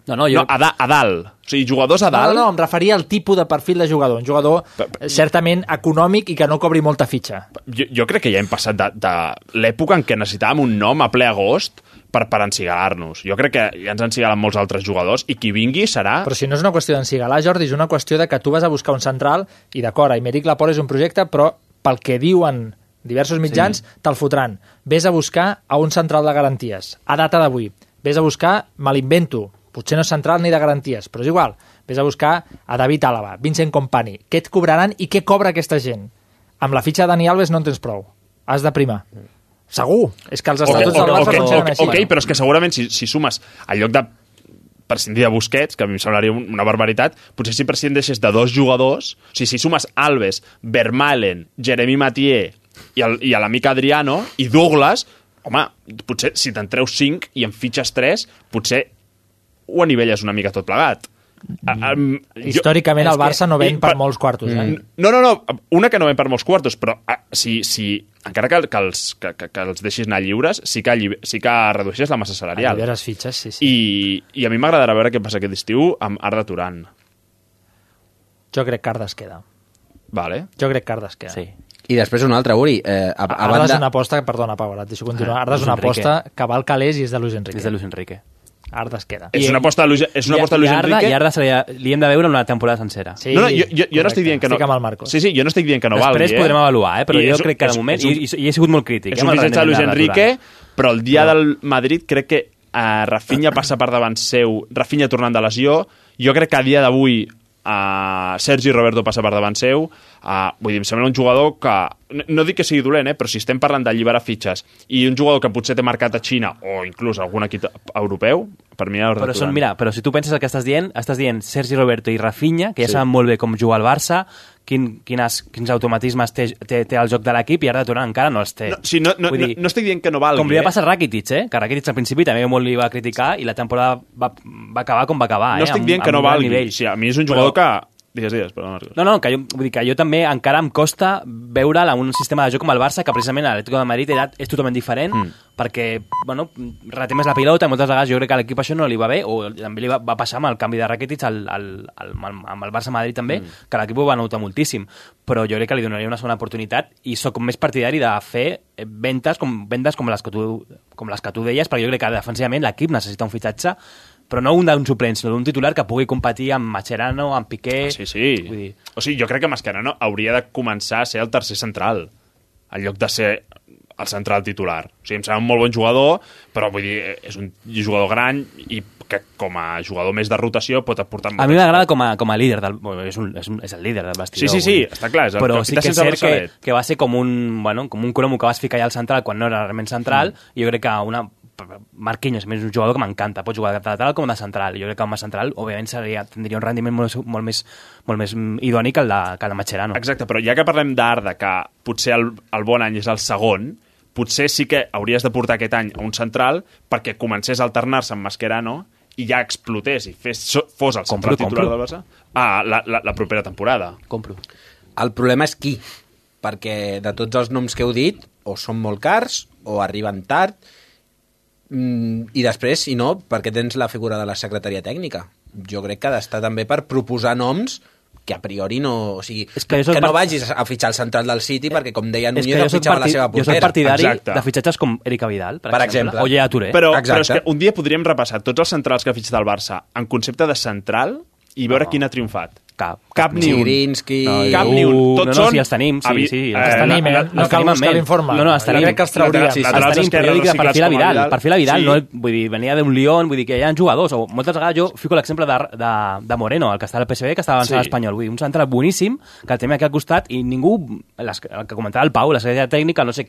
No, no, no, a, da, a dalt. O sigui, jugadors a No, dalt... no, no, em referia al tipus de perfil de jugador. Un jugador eh, certament econòmic i que no cobri molta fitxa. Jo, jo crec que ja hem passat de, de l'època en què necessitàvem un nom a ple agost per, per encigalar-nos. Jo crec que ja ens encigalen molts altres jugadors i qui vingui serà... Però si no és una qüestió d'encigalar, Jordi, és una qüestió de que tu vas a buscar un central i d'acord, Aymeric Laporte és un projecte, però pel que diuen diversos mitjans, sí. te'l fotran. Ves a buscar a un central de garanties, a data d'avui. Ves a buscar, me l'invento, potser no és central ni de garanties, però és igual. Ves a buscar a David Àlava, Vincent Company. Què et cobraran i què cobra aquesta gent? Amb la fitxa de Dani Alves no en tens prou. Has de primar. Segur. És que els estatuts del Barça ok, funcionen ok, així. ok, però és que segurament si, si sumes al lloc de prescindir de Busquets, que a mi em semblaria un- una barbaritat, potser si prescindeixes de dos jugadors, o sigui, si sumes Alves, Vermaelen, Jeremy Mathieu i, el, i l'amic Adriano i Douglas, home, potser si te'n treus 5 i en fitxes 3, potser ho anivelles una mica tot plegat. Jo- Històricament és el Barça que- no ven i per molts quartos, eh? No, no, no, una que no ven per molts quartos, però ah, si, si encara que, que, els, que, que, que els deixis anar lliures, sí que, sí que redueixes la massa salarial. Alliberes fitxes, sí, sí. I, I a mi m'agradarà veure què passa aquest estiu amb Arda Turan. Jo crec que Arda es queda. Vale. Jo crec que Arda es queda. Sí. I després una altra, Uri. Eh, a, a Arda és banda... una aposta, perdona, Pau, ara et deixo continuar. Ah, Arda és una aposta que va al calés i és de Luis Enrique. És de Luis Enrique. Arda es queda. És una aposta de Luis, és una I- aposta de Luis i Arda, Enrique. I Arda se li, li hem de veure una temporada sencera. Sí, no, no, jo, jo, jo no estic dient que no... Estic amb el Marcos. Sí, sí, jo no estic dient que no Després valgui, eh? podrem avaluar, eh? però I jo és crec que de és- moment... és un- I, i, he sigut molt crític. És eh, un fitxatge de Luis Enrique, però el dia del Madrid crec que uh, Rafinha passa per davant seu, Rafinha tornant de lesió, jo crec que a dia d'avui uh, Sergi Roberto passa per davant seu, uh, vull dir, em sembla un jugador que, no, no dic que sigui dolent, eh, però si estem parlant d'alliberar fitxes, i un jugador que potser té marcat a Xina, o inclús algun equip europeu, per mi és Però són, mira, però si tu penses el que estàs dient, estàs dient Sergi Roberto i Rafinha, que ja sí. saben molt bé com jugar al Barça, quin, quines, quins automatismes té, té, té el joc de l'equip i ara de Turan encara no els té. No, sí, no, no, Vull no, dir, no estic dient que no valgui, com li va eh? passar a Rakitic, eh? que Rakitic al principi també molt li va criticar i la temporada va, va acabar com va acabar. No eh? estic Amb- dient que amb no un gran valgui. sigui, a mi és un jugador que... Digues, digues, perdó, Marcos. No, no, que jo, vull dir que jo també encara em costa veure'l en un sistema de joc com el Barça, que precisament l'Atlético de Madrid era, és totalment diferent, mm. perquè, bueno, reté més la pilota, i moltes vegades jo crec que a l'equip això no li va bé, o també li va, va passar amb el canvi de Rakitic al, al, al, al, amb el Barça-Madrid també, mm. que l'equip ho va notar moltíssim, però jo crec que li donaria una segona oportunitat i sóc més partidari de fer ventes com, vendes com les que tu, com les que tu deies, perquè jo crec que defensivament l'equip necessita un fitxatge però no un d'un suplent, sinó d'un titular que pugui competir amb Mascherano, amb Piqué... Sí, sí. Vull dir, O sigui, jo crec que Mascherano hauria de començar a ser el tercer central, en lloc de ser el central titular. O sigui, em sembla un molt bon jugador, però vull dir, és un jugador gran i que com a jugador més de rotació pot aportar... A mi m'agrada com, a, com a líder, del, bueno, és, un, és, un, és el líder del vestidor. Sí, sí, sí, vull està clar, és el Però sí que és cert que, que va ser com un, bueno, com un cromo que vas ficar allà al central quan no era realment central, mm. i jo crec que una, Marquinhos, és un jugador que m'encanta, pot jugar de lateral com de central, jo crec que a central, òbviament, seria, tindria un rendiment molt, molt, més, molt més mm, idoni que el de, que el de Mascherano. Exacte, però ja que parlem d'Arda, que potser el, el bon any és el segon, potser sí que hauries de portar aquest any a un central perquè comencés a alternar-se amb Mascherano i ja explotés i fes, fos el central Compro, titular compro. del Barça ah, la, la, la propera temporada. Compro. El problema és qui, perquè de tots els noms que heu dit, o són molt cars, o arriben tard, mm, i després, si no, perquè tens la figura de la secretaria tècnica. Jo crec que ha d'estar també per proposar noms que a priori no... O sigui, És que que, jo que no part- vagis a fitxar el central del City perquè, com deia Núñez, jo soc, fitxava la parti, seva jo portera. soc partidari Exacte. de fitxatges com Erika Vidal, per, Per exemple, exemple. o Yaya Touré. Però, però és que un dia podríem repassar tots els centrals que ha fitxat el Barça en concepte de central i veure No. quin ha triomfat. Cap. Cap ni un. Zigrinski... No, Cap ni un. Tots no, no, són... sí, els tenim, sí, avi- sí, eh, Els tenim, eh? No cal tenim buscar en ment. l'informe. No, no, els Jo tenim. crec que els trauríem. Sí, sí. Els tenim, però jo dic de perfil a Vidal, perfil a Vidal, no, vull dir, venia d'un Lyon, vull dir que hi ha jugadors, o moltes vegades jo fico l'exemple de, de, de Moreno, el que està al PSV, que estava avançant Sí. a l'Espanyol, vull dir, un central boníssim, que el tema aquí al costat, i ningú, les, el que comentava el Pau, la secretaria tècnica, no sé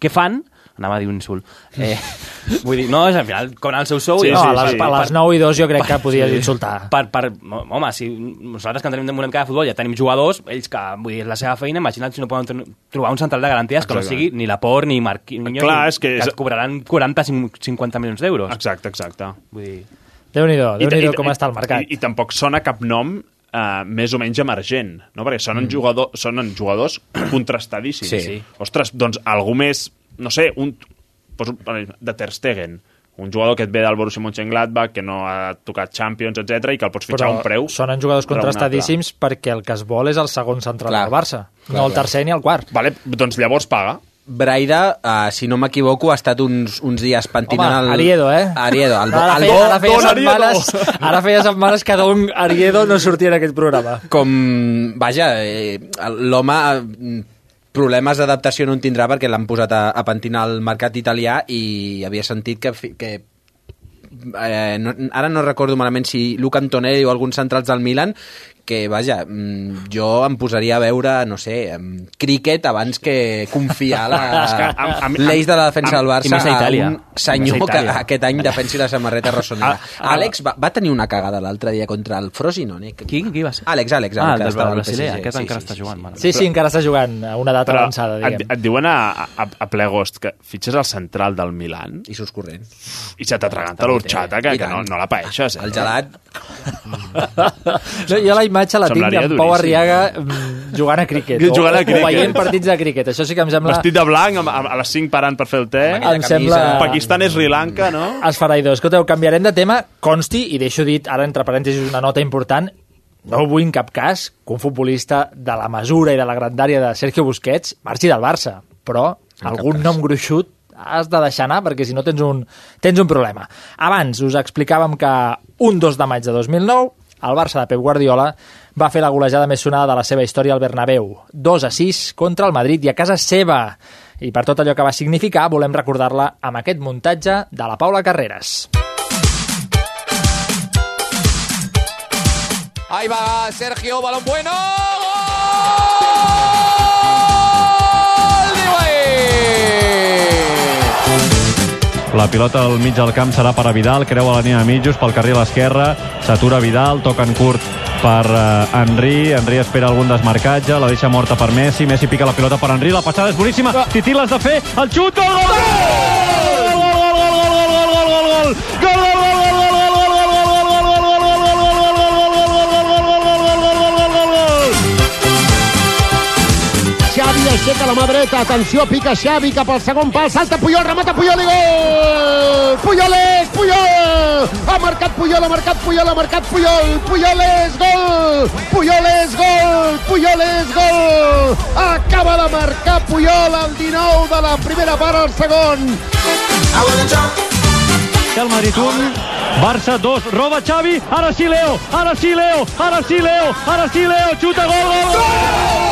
què fan, anava a dir un insult. Eh, vull dir, no, és al final, con el seu sou... Sí, i, No, sí, a les, sí. a les 9 i 2 jo crec que podies Sí. insultar. Per, per, home, si nosaltres que entrenem de cada futbol ja tenim jugadors, ells que, vull dir, és la seva feina, imagina't si no poden tro- trobar un central de garanties que no sigui ni Laporte ni Marquinhos, Clar, és que és- et cobraran 40 50 milions d'euros. Exacte, exacte. Vull dir, Déu-n'hi-do, I- déu-n'hi-do i- com està el mercat. I, i tampoc sona cap nom uh, més o menys emergent, no? perquè sonen, mm. jugador, sonen jugadors contrastadíssims. Sí. Ostres, doncs algú més, no sé, un, poso, de Ter Stegen, un jugador que et ve del Borussia Mönchengladbach, que no ha tocat Champions, etc i que el pots fitxar a un preu sonen jugadors contrastadíssims perquè el que es vol és el segon central Clar. del Barça, Clar, no el clar. tercer ni el quart. Vale, doncs llavors paga. Braida, uh, si no m'equivoco, ha estat uns, uns dies pentinant Home, el... Ariedo, eh? Ariedo, el, ara feia, ara feia Don Ariedo. setmanes, ara feia setmanes que Don Ariedo no sortia en aquest programa. com, vaja, eh, l'home eh, problemes d'adaptació no en tindrà perquè l'han posat a, a pentinar al mercat italià i havia sentit que, que eh, no, ara no recordo malament si Luca Antonelli o alguns centrals del Milan que, vaja, mm, jo em posaria a veure, no sé, críquet abans que confiar que la l'eix de la defensa del Barça a Itàlia. un senyor a que aquest any defensi la samarreta rossonera. Ah. Àlex va, va tenir una cagada l'altre dia contra el Frosinone. qui, qui va ser? Àlex, Àlex, Ah, el del estava al brasiler, PSG. aquest Sí, encara sí, està jugant. sí. Sí, sí, encara està jugant a una data Però avançada, et, diguem. et diuen a, a, a ple agost que fitxes el central del Milan I surts corrent. i se t'atraganta l'orxata, que, que no, no la paeixes. Eh? El gelat... No, jo la imatge la tinc amb Pau. Arriaga mm, jugant a críquet. Jugant a o, críquet. o veient partits de críquet. Això sí que em sembla... Vestit de blanc, a les 5 parant per fer el te. Em sembla... Pakistan és Sri Lanka, no? Esfereïdor. Escolteu, canviarem de tema. Consti, i deixo dit ara entre parèntesis una nota important, no vull en cap cas que un futbolista de la mesura i de la grandària de Sergio Busquets marxi del Barça, però En algun nom gruixut has de deixar anar perquè si no tens un, tens un problema. Abans us explicàvem que un 2 de maig de 2009 el Barça de Pep Guardiola va fer la golejada més sonada de la seva història al Bernabéu. 2 a 6 contra el Madrid i a casa seva. I per tot allò que va significar volem recordar-la amb aquest muntatge de la Paula Carreras. Ahí va Sergio, balón bueno. La pilota al mig del camp serà per a Vidal, creu a la línia de mitjos pel carril esquerre, s'atura Vidal, toca en curt per uh, Henry, Henry espera algun desmarcatge, la deixa morta per Messi, Messi pica la pilota per Henry, la passada és boníssima, Titi l'has de fer, el xut, el gol! gol! Aixeca la mà dreta, atenció, pica Xavi cap al segon pal, salta Puyol, remata Puyol i gol! Puyol és, Puyol! Ha marcat Puyol, ha marcat Puyol, ha marcat Puyol! Puyol és gol! Puyol és gol! Puyol és gol! Acaba de marcar Puyol al 19 de la primera part al segon. el Madrid 1, Barça 2, roba Xavi, ara sí Leo, ara sí Leo, ara sí Leo, ara sí Leo, xuta, gol, gol, gol,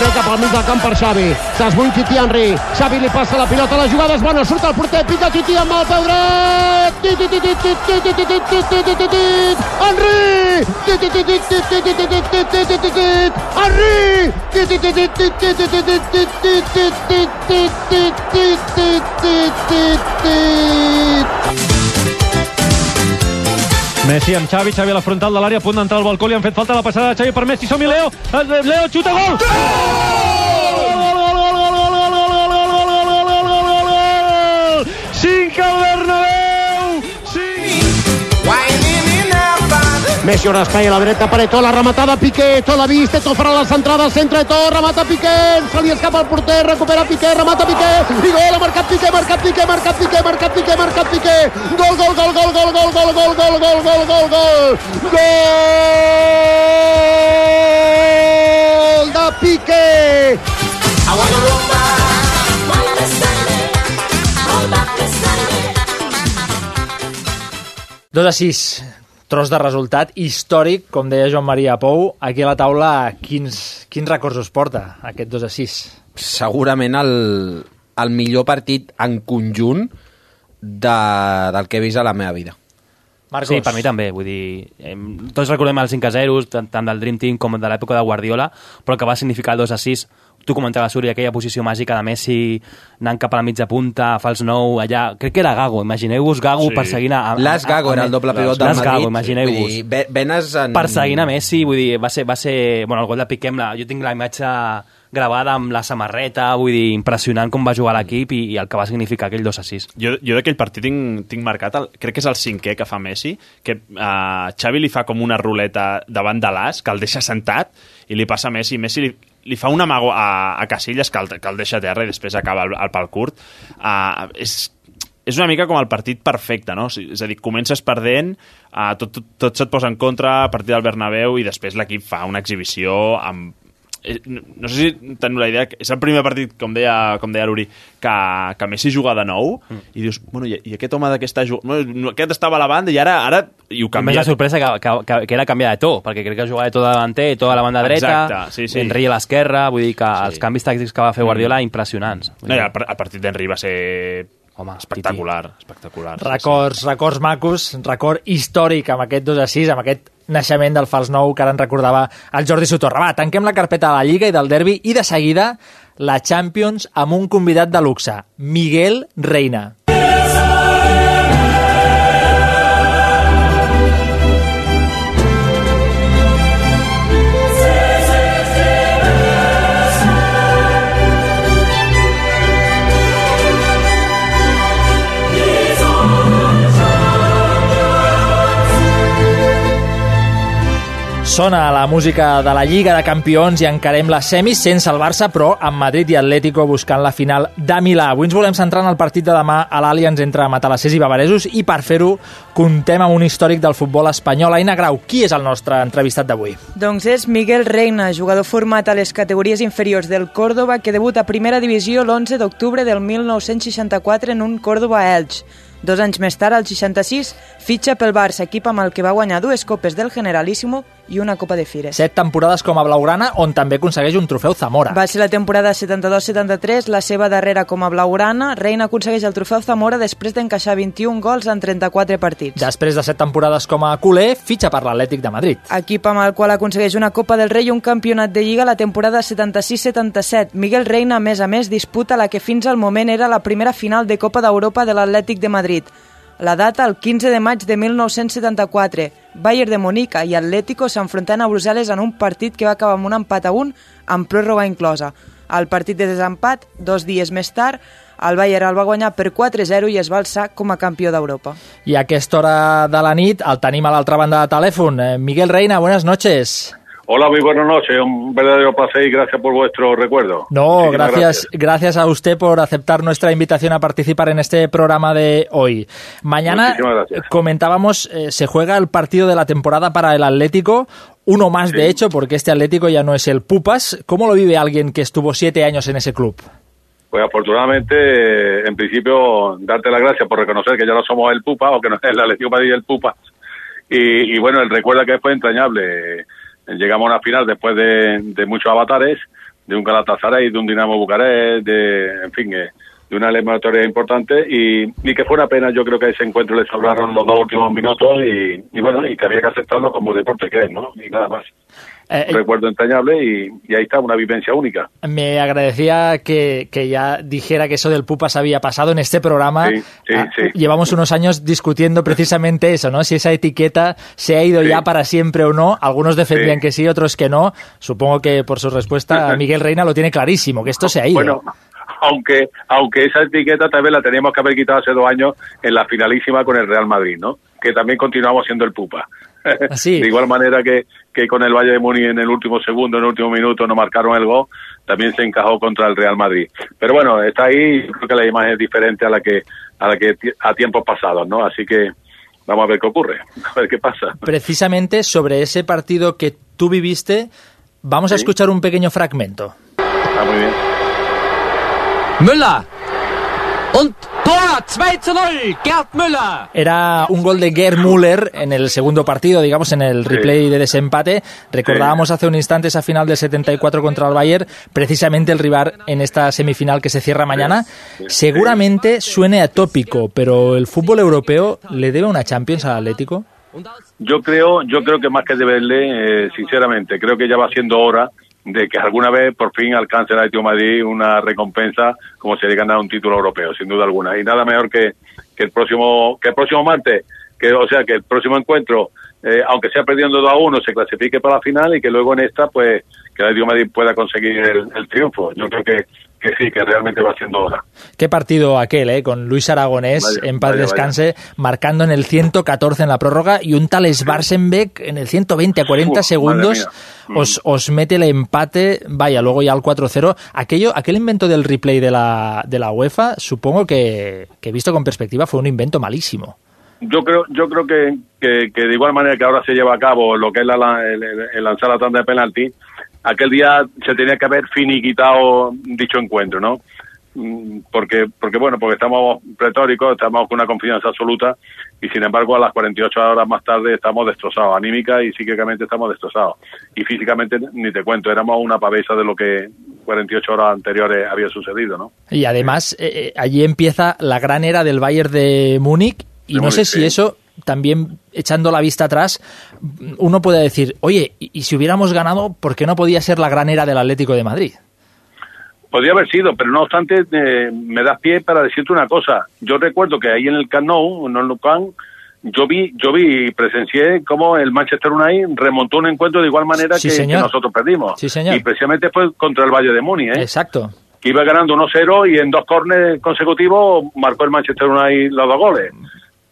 Tira cap al mig del camp per Xavi. S'esbull Titi Henry. Xavi li passa la pilota, la jugada és bona, surt el porter, pica Titi amb el peu dret. Titi, titi, titi, titi, titi, titi, titi, Henry! Titi, titi, titi, titi, titi, titi, titi, Henry! Titi, titi, titi, titi, titi, titi, titi, titi, titi, Messi amb Xavi, Xavi a la frontal de l'àrea, a punt d'entrar al balcó, li han fet falta la passada de Xavi per Messi, som-hi Leo, Eh, Leo xuta, gol! Cinc Messi on espai a la dreta per Eto'o, la rematada Piqué, Eto'o l'ha vist, Eto'o farà la centrada al centre, Eto'o, remata Piqué, se li escapa el porter, recupera Piqué, remata Piqué, i gol, ha marcat Piqué, marcat Piqué, marcat Piqué, marcat Piqué, marcat Piqué, gol, gol, gol, gol, gol, gol, gol, gol, gol, gol, gol, gol, gol, gol de Piqué. Dos a 6, tros de resultat històric, com deia Joan Maria Pou. Aquí a la taula, quins, quins records us porta aquest 2 a 6? Segurament el, el millor partit en conjunt de, del que he vist a la meva vida. Marcos. Sí, per mi també, vull dir, eh, tots recordem els 5 a 0, tant, tant del Dream Team com de l'època de Guardiola, però el que va significar el 2 a 6, tu comentaves, Suri, aquella posició màgica de Messi anant cap a la mitja punta, fals nou, allà, crec que era Gago, imagineu-vos Gago Sí. perseguint a... a Las Gago era el doble pivot del Las Gago, Madrid. imagineu-vos. Venes en... Perseguint a Messi, vull dir, va ser, va ser bueno, el gol de Piqué, amb la, jo tinc la imatge gravada amb la samarreta, vull dir, impressionant com va jugar l'equip i, i el que va significar aquell 2 a 6. Jo, jo d'aquell partit tinc, tinc marcat, el, crec que és el cinquè que fa Messi, que uh, Xavi li fa com una ruleta davant de l'as, que el deixa sentat, i li passa a Messi, i Messi li, li fa un amago a, a Casillas, que el, que el deixa a terra i després acaba el, el pal curt. Uh, és, és una mica com el partit perfecte, no? És a dir, comences perdent, uh, tot, tot, tot se't posa en contra a partir del Bernabéu i després l'equip fa una exhibició amb no no sé si teniu la idea, és el primer partit, com deia, com deia l'Uri, que, que Messi juga de nou, mm. i dius, bueno, i, i aquest home d'aquesta. No, aquest estava a la banda i ara, ara i ho A més, canvia. la sorpresa que, que, que, que era canviar de to, perquè crec que jugava de to de davanter, to a la banda dreta, Exacte, sí, sí. Henry a l'esquerra, vull dir que sí. els canvis tàctics que va fer Guardiola, impressionants. No, i el, par- el partit d'Henry va ser Home, espectacular, espectacular. sí, sí. Records, records macos, record històric amb aquest 2 a 6, amb aquest naixement del fals nou que ara ens recordava el Jordi Sotorra. Va, tanquem la carpeta de la Lliga i del Derbi i de seguida la Champions amb un convidat de luxe, Miguel Reina. Sona la música de la Lliga de Campions i encarem les semis sense el Barça, però amb Madrid i Atlético buscant la final de Milà. Avui ens volem centrar en el partit de demà a l'Allianz entre Matalassers i Bavaresos i per fer-ho contem amb un històric del futbol espanyol. Aina Grau, qui és el nostre entrevistat d'avui? Doncs és Miguel Reina, jugador format a les categories inferiors del Córdoba que debuta a primera divisió l'11 d'octubre del 1964 en un Córdoba-Elx. Dos anys més tard, al 66, fitxa pel Barça, equip amb el que va guanyar dues copes del Generalíssimo i una Copa de Fires. Set temporades com a blaugrana, on també aconsegueix un trofeu Zamora. Va ser la temporada 72-73, la seva darrera com a blaugrana. Reina aconsegueix el trofeu Zamora després d'encaixar 21 gols en 34 partits. Després de set temporades com a culer, fitxa per l'Atlètic de Madrid. Equip amb el qual aconsegueix una Copa del Rei i un campionat de Lliga la temporada 76-77. Miguel Reina, a més a més, disputa la que fins al moment era la primera final de Copa d'Europa de l'Atlètic de Madrid. La data, el 15 de maig de 1974. Bayern de Monica i Atlético s'enfrontaven a Brussel·les en un partit que va acabar amb un empat a un amb pròrroga inclosa. El partit de desempat, dos dies més tard, el Bayern el va guanyar per 4-0 i es va alçar com a campió d'Europa. I a aquesta hora de la nit el tenim a l'altra banda de telèfon. Eh, Miguel Reina, buenas noches. Hola, muy buenas noches. Un verdadero placer y gracias por vuestro recuerdo. No, gracias, gracias a usted por aceptar nuestra invitación a participar en este programa de hoy. Mañana, comentábamos, eh, se juega el partido de la temporada para el Atlético, uno más de hecho, porque este Atlético ya no es el Pupas. ¿Cómo lo vive alguien que estuvo siete años en ese club? Pues afortunadamente, en principio, darte las gracias por reconocer que ya no somos el Pupa o que no es el Atlético Madrid el Pupa. Y, y bueno, el recuerdo que fue entrañable. Llegamos a una final después de, muchos avatares, de un Galatasaray, de un Dinamo Bucarest, de, en fin, eh, de una eliminatoria importante y, y que fue una pena, yo creo que a ese encuentro le sobraron los dos últimos minutos y, y bueno, y que había que aceptarlo como deporte que es, ¿no? Y nada más. Eh, Un recuerdo entrañable y, y ahí está, una vivencia única. Me agradecía que, que ya dijera que eso del Pupas había pasado en este programa. Sí, sí, Ah, sí. Llevamos unos años discutiendo precisamente eso, ¿no? Si esa etiqueta se ha ido ya para siempre o no. Algunos defendían que sí, otros que no. Supongo que por su respuesta Miguel Reina lo tiene clarísimo, que esto se ha ido. Bueno, aunque aunque esa etiqueta también la teníamos que haber quitado hace dos años en la finalísima con el Real Madrid, ¿no? Que también continuamos siendo el Pupa. Así. De igual manera que, que con el Valle de Muni en el último segundo, en el último minuto no marcaron el gol, también se encajó contra el Real Madrid. Pero bueno, está ahí, creo que la imagen es diferente a la que a la que a tiempos pasados, ¿no? Así que vamos a ver qué ocurre, a ver qué pasa. Precisamente sobre ese partido que tú viviste, vamos a Sí. escuchar un pequeño fragmento. Está muy bien. Müller. Und Tor 2 zu 0. Gerd Müller. Era un gol de Gerd Müller en el segundo partido, digamos, en el replay de desempate. Recordábamos hace un instante esa final del 74 contra el Bayern, precisamente el rival en esta semifinal que se cierra mañana. Seguramente suene atópico, pero el fútbol europeo le debe una Champions al Atlético. Yo creo, yo creo que más que deberle, eh, sinceramente, creo que ya va siendo hora de que alguna vez por fin alcance el Atlético Madrid una recompensa como sería ganar un título europeo, sin duda alguna. Y nada mejor que, que el próximo que el próximo martes, que o sea que el próximo encuentro, eh, aunque sea perdiendo 2 a 1, se clasifique para la final y que luego en esta, pues, que el Atlético Madrid pueda conseguir el triunfo. Yo creo que, que sí, que realmente va siendo hora. Qué partido aquel, ¿eh? Con Luis Aragonés, Vaya, en paz vaya, descanse, marcando en el 114 en la prórroga y un tal Svarsenbeck en el 120 a 40 Uf, segundos mía. os, os mete el empate, vaya, luego ya al 4-0. Aquello, aquel invento del replay de la, de la UEFA, supongo que, que visto con perspectiva fue un invento malísimo. Yo creo, yo creo que, que, que de igual manera que ahora se lleva a cabo lo que es la, el- el lanzar la tanda de penalti, aquel día se tenía que haber finiquitado dicho encuentro, ¿no? Mm, Porque, porque bueno, porque estamos pretóricos, estamos con una confianza absoluta y sin embargo a las 48 horas más tarde estamos destrozados, anímica y psíquicamente estamos destrozados. Y físicamente ni te cuento, éramos una pavesa de lo que 48 horas anteriores había sucedido, ¿no? Y además, eh, eh, allí empieza la gran era del Bayern de Múnich y De no sé si sí. eso también echando la vista atrás, uno puede decir, oye, y, y si hubiéramos ganado, ¿por qué no podía ser la gran era del Atlético de Madrid? Podría haber sido, pero no obstante, eh, me das pie para decirte una cosa. Yo recuerdo que ahí en el Camp Nou, en el Camp, yo vi, yo vi y presencié cómo el Manchester United remontó un encuentro de igual manera Sí, que, nosotros perdimos. Sí, señor. Y precisamente fue contra el Valle de Muni, ¿eh? Exacto. que iba ganando 1-0 y en dos corners consecutivos marcó el Manchester United los dos goles.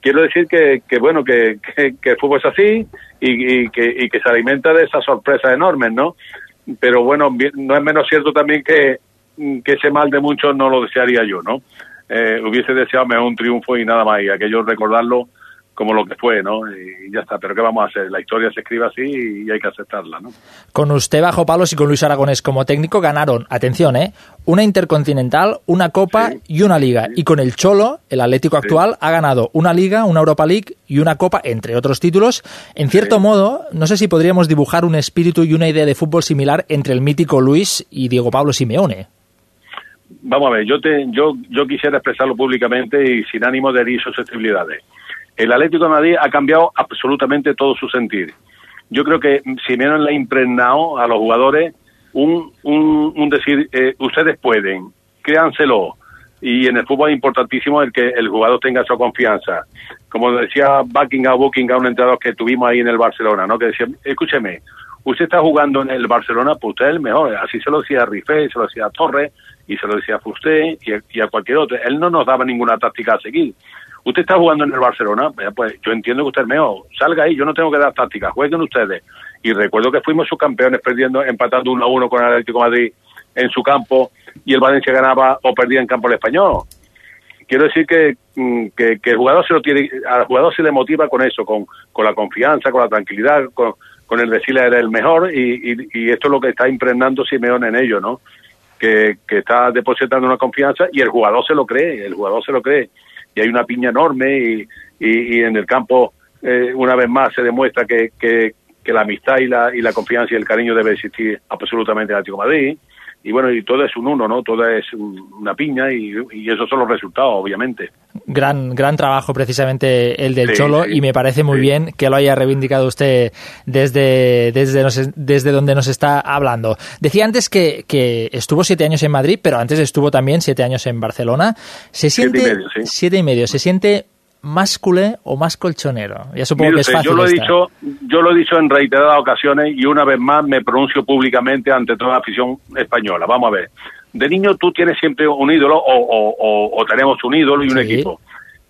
Quiero decir que, que bueno, que, que, el fútbol es así, y, que, y que se alimenta de esas sorpresas enormes, ¿no? Pero bueno, no es menos cierto también que, que ese mal de muchos no lo desearía yo, ¿no? Eh, hubiese deseado un triunfo y nada más, y aquello recordarlo como lo que fue, ¿no? Y ya está, pero ¿qué vamos a hacer? La historia se escribe así y hay que aceptarla, ¿no? Con usted bajo palos y con Luis Aragonés como técnico ganaron, atención, ¿eh? una intercontinental, una copa y una liga. Y con el Cholo, el Atlético actual, ha ganado una liga, una Europa League y una copa, entre otros títulos. En cierto modo, no sé si podríamos dibujar un espíritu y una idea de fútbol similar entre el mítico Luis y Diego Pablo Simeone. Vamos a ver, yo te, yo, yo quisiera expresarlo públicamente y sin ánimo de herir susceptibilidades. El Atlético de Madrid ha cambiado absolutamente todo su sentir. Yo creo que Simeone le ha impregnado a los jugadores un, un, un decir, eh, ustedes pueden, créanselo. Y en el fútbol es importantísimo el que el jugador tenga su confianza. Como decía Buckingham, Buckingham, un entrenador que tuvimos ahí en el Barcelona, ¿no? Que decía, escúcheme, usted está jugando en el Barcelona, pues usted es el mejor. Así se lo decía a se lo decía a Torres, y se lo decía a Fusté y a cualquier otro. Él no nos daba ninguna táctica a seguir. Usted está jugando en el Barcelona, pues yo entiendo que usted es mejor. Salga ahí, yo no tengo que dar táctica, jueguen ustedes. Y recuerdo que fuimos subcampeones perdiendo, empatando 1 a 1 con el Atlético Madrid en su campo y el Valencia ganaba o perdía en campo el español. Quiero decir que, mm, que, que el jugador se lo tiene, al jugador se le motiva con eso, con, con la confianza, con la tranquilidad, con, con el decirle eres el mejor y, y, y esto es lo que está impregnando Simeone en ello, ¿no? Que, que está depositando una confianza y el jugador se lo cree, el jugador se lo cree. Y hay una piña enorme y, y, en el campo eh, una vez más se demuestra que, que, la amistad y la, y la confianza y el cariño debe existir absolutamente en el Atlético Madrid. Y bueno, y todo es un uno, ¿no? Todo es un- una piña y, y esos son los resultados, obviamente. Gran, gran trabajo precisamente el del Sí, Cholo sí, y me parece muy bien que lo haya reivindicado usted desde, desde, nos- desde donde nos está hablando. Decía antes que, que estuvo siete años en Madrid, pero antes estuvo también siete años en Barcelona. Se Siete y siente medio, sí. siete y medio. ¿Se siente más culé o más colchonero? Ya supongo Mire que es fácil. yo lo he esta. dicho, yo lo he dicho en reiteradas ocasiones y una vez más me pronuncio públicamente ante toda la afición española. Vamos a ver. De niño tú tienes siempre un ídolo o, o- o- o tenemos un ídolo y un Sí. equipo.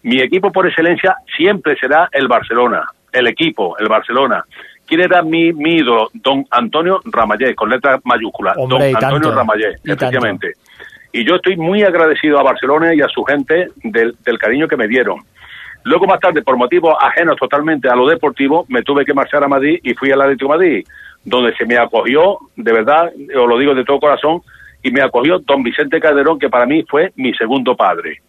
Mi equipo por excelencia siempre será el Barcelona, el equipo, el Barcelona. ¿Quién era mi, mi ídolo? Don Antonio Ramallé, con letra mayúscula. Hombre, Don Antonio tanto, Ramallé, y tanto. efectivamente. Y yo estoy muy agradecido a Barcelona y a su gente del, del cariño que me dieron. Luego más tarde, por motivos ajenos totalmente a lo deportivo, me tuve que marchar a Madrid y fui al Atlético de Madrid, donde se me acogió, de verdad, os lo digo de todo corazón, y me acogió don Vicente Calderón, que para mí fue mi segundo padre.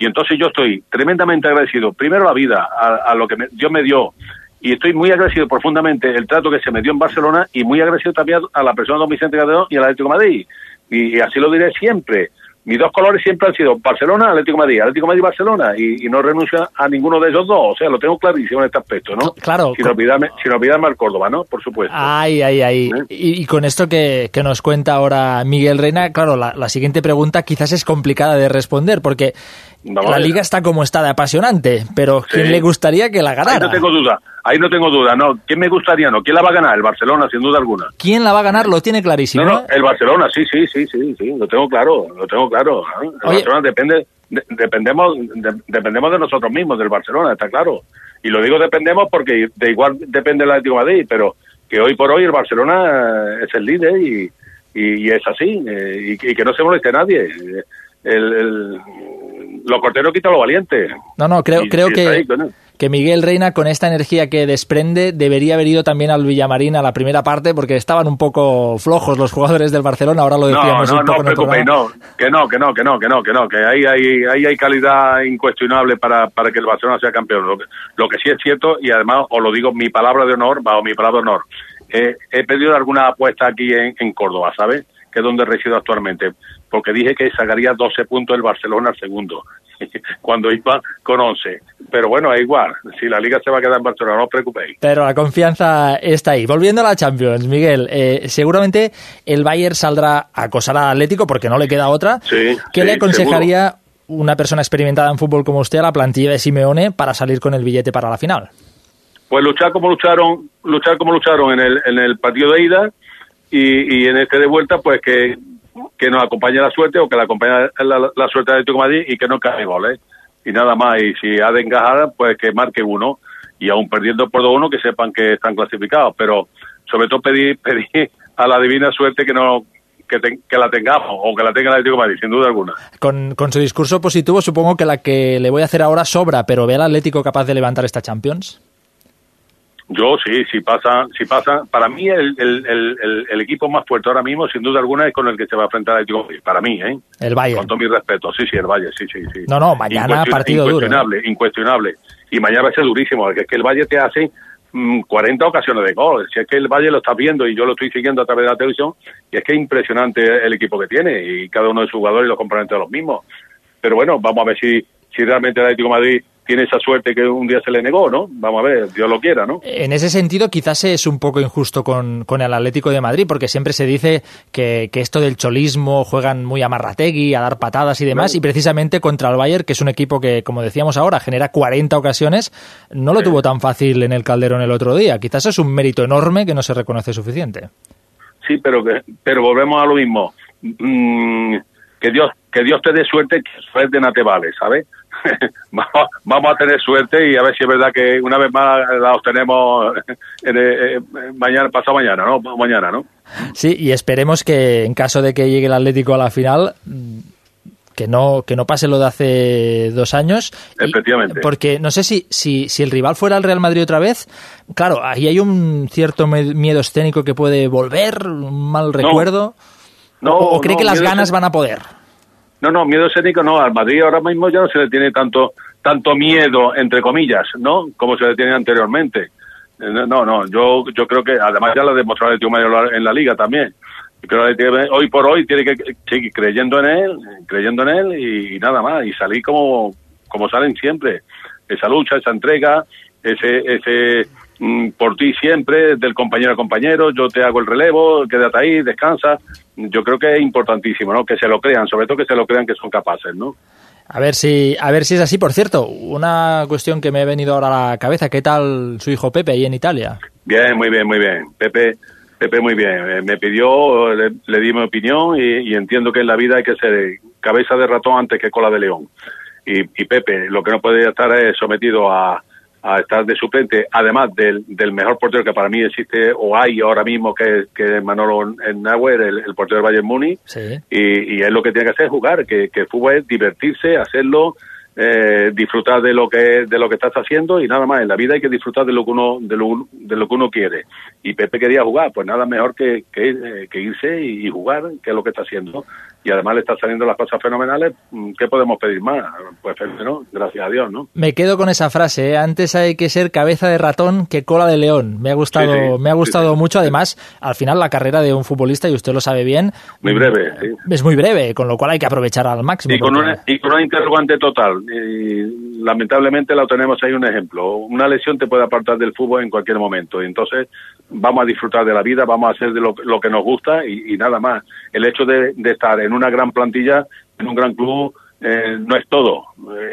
Y entonces yo estoy tremendamente agradecido, primero la vida, a, lo que me- Dios me dio, y estoy muy agradecido profundamente el trato que se me dio en Barcelona y muy agradecido también a la persona don Vicente Calderón y al Atlético de Madrid. Y así lo diré siempre. Mis dos colores siempre han sido Barcelona, Atlético Madrid, Atlético Madrid, Barcelona, y, y no renuncio a ninguno de esos dos. O sea, lo tengo clarísimo en este aspecto, ¿no? Claro. Sin olvidarme, sin olvidarme al Córdoba, ¿no? Por supuesto. Ay, ay, ay. ¿Eh? Y, y con esto que, que nos cuenta ahora Miguel Reina, claro, la, la siguiente pregunta quizás es complicada de responder porque la liga está como está de apasionante, pero ¿quién Sí. le gustaría que la Ahí ganara? no tengo duda, ahí no tengo duda, ¿no? ¿Quién me gustaría, no? ¿Quién la va a ganar? El Barcelona, sin duda alguna. ¿Quién la va a ganar? Lo tiene clarísimo. No, no, el Barcelona, sí, sí, sí, sí, sí, lo tengo claro, lo tengo claro. ¿eh? El Oye. Barcelona depende, de- dependemos, de- dependemos de nosotros mismos, del Barcelona, está claro. Y lo digo dependemos porque de igual depende el Atlético de Madrid, pero que hoy por hoy el Barcelona es el líder y, y, y es así, eh, y, y que no se moleste nadie. El, el, los corteros quitan los valientes. No, no, creo, creo que, ahí, coño. Que Miguel Reina, con esta energía que desprende, debería haber ido también al Villamarín a la primera parte porque estaban un poco flojos los jugadores del Barcelona, ahora lo No, decíamos no, un no poco os en el preocupéis, no, que no, que no, que no, que no, que no, que ahí hay, ahí hay calidad incuestionable para, para que el Barcelona sea campeón. Lo que, lo que sí es cierto, y además os lo digo mi palabra de honor, bajo mi palabra de honor, eh, he pedido alguna apuesta aquí en, en Córdoba, ¿sabes? Que es donde resido actualmente, porque dije que sacaría 12 puntos el Barcelona al segundo, cuando iba con 11. Pero bueno, es igual, si la liga se va a quedar en Barcelona, no os preocupéis. Pero la confianza está ahí. Volviendo a la Champions, Miguel, eh, seguramente el Bayern saldrá a acosar al Atlético porque no le queda otra. Sí, ¿Qué sí, le aconsejaría una persona experimentada en fútbol como usted a la plantilla de Simeone para salir con el billete para la final? Pues luchar como lucharon, luchar como lucharon en el, en el partido de ida y, y en este de vuelta, pues que, que nos acompañe la suerte o que la acompañe la, suerte de Atlético Madrid y que no caiga goles. Y nada más, y si ha de encajar, pues que marque uno. y aún perdiendo por 2-1 que sepan que están clasificados, pero sobre todo pedir, pedir a la divina suerte que no que, que la tengamos o que la tenga el Atlético de Madrid, sin duda alguna. Con, con su discurso positivo, supongo que la que le voy a hacer ahora sobra, pero ve al Atlético capaz de levantar esta Champions. Yo sí, si pasa, si pasa, para mí el, el, el, equipo más fuerte ahora mismo, sin duda alguna, es con el que se va a enfrentar el. Para mí, ¿eh? El Bayern. Con todo mi respeto, sí, sí, el Valle, sí, sí, sí. No, no, mañana partido duro. ¿eh? Incuestionable, incuestionable. Y mañana va a ser durísimo, porque es que el Valle te hace mm, 40 ocasiones de gol. Si es que el Valle lo está viendo y yo lo estoy siguiendo a través de la televisión, y es que es impresionante el equipo que tiene y cada uno de sus jugadores y los componentes de los mismos. Pero bueno, vamos a ver si, si realmente el Atlético de Madrid tiene esa suerte que un día se le negó, ¿no? Vamos a ver, Dios lo quiera, ¿no? En ese sentido, quizás es un poco injusto con, con el Atlético de Madrid, porque siempre se dice que, que esto del cholismo juegan muy a marrategui, a dar patadas y demás, y precisamente contra el Bayern, que es un equipo que, como decíamos ahora, genera 40 ocasiones, no lo tuvo tan fácil en el Calderón el otro día. Quizás es un mérito enorme que no se reconoce suficiente. Sí, pero que, pero volvemos a lo mismo. Mm, que Dios que Dios te dé suerte, que suerte no te vale, ¿sabes? vamos, vamos a tener suerte y a ver si es verdad que una vez más la obtenemos en, eh, mañana, pasado mañana, ¿no? Mañana, ¿no? Sí, y esperemos que en caso de que llegue el Atlético a la final, que no, que no pase lo de hace dos años. Y- Efectivamente. porque no sé si, si, si el rival fuera el Real Madrid otra vez, claro, ahí hay un cierto miedo escénico que puede volver, un mal recuerdo. No, o, o cree no, que las ganas van a poder. No, no, miedo escénico no. Al Madrid ahora mismo ya no se le tiene tanto tanto miedo, entre comillas, ¿no? Como se le tiene anteriormente. Eh, No, no, yo, yo creo que además ya lo ha demostrado el de Madrid en la liga también. Creo que hoy por hoy tiene que seguir creyendo en él, creyendo en él y, nada más, y salir como, como salen siempre. Esa lucha, esa entrega, ese, ese por ti siempre, del compañero a compañero, yo te hago el relevo, quédate ahí, descansa. Yo creo que es importantísimo, ¿no? Que se lo crean, sobre todo que se lo crean que son capaces, ¿no? A ver si, a ver si es así. Por cierto, una cuestión que me ha venido ahora a la cabeza, ¿qué tal su hijo Pepe ahí en Italia? Bien, muy bien, muy bien. Pepe, Pepe muy bien. Eh, Me pidió, le, le di mi opinión y, y entiendo que en la vida hay que ser cabeza de ratón antes que cola de león. Y, y Pepe, lo que no puede estar es sometido a, a estar de suplente, además del, del mejor portero que para mí existe o hay ahora mismo, que, que es Manolo Nauer, el, el portero del Bayern. Sí. Y, y él lo que tiene que hacer es jugar, que, que el fútbol es divertirse, hacerlo, eh, disfrutar de lo que de lo que estás haciendo y nada más. En la vida hay que disfrutar de lo que uno de lo, de lo que uno quiere. Y Pepe quería jugar, pues nada mejor que, que, eh, que irse y, y jugar, que es lo que está haciendo. Y además le están saliendo las cosas fenomenales. Mm, ¿Qué podemos pedir más? Pues ¿no? gracias a Dios, ¿no? Me quedo con esa frase, ¿eh? antes hay que ser cabeza de ratón que cola de león. Me ha gustado, Sí, sí, me ha sí, gustado mucho. Además, al final la carrera de un futbolista, y usted lo sabe bien, Muy breve, sí. es muy breve, con lo cual hay que aprovechar al máximo. Y con, porque- una, y con una interrogante total. Y lamentablemente la tenemos ahí un ejemplo. Una lesión te puede apartar del fútbol en cualquier momento. Y entonces vamos a disfrutar de la vida, vamos a hacer de lo, lo que nos gusta y, y nada más. El hecho de, de estar en una gran plantilla, en un gran club, eh, no es todo.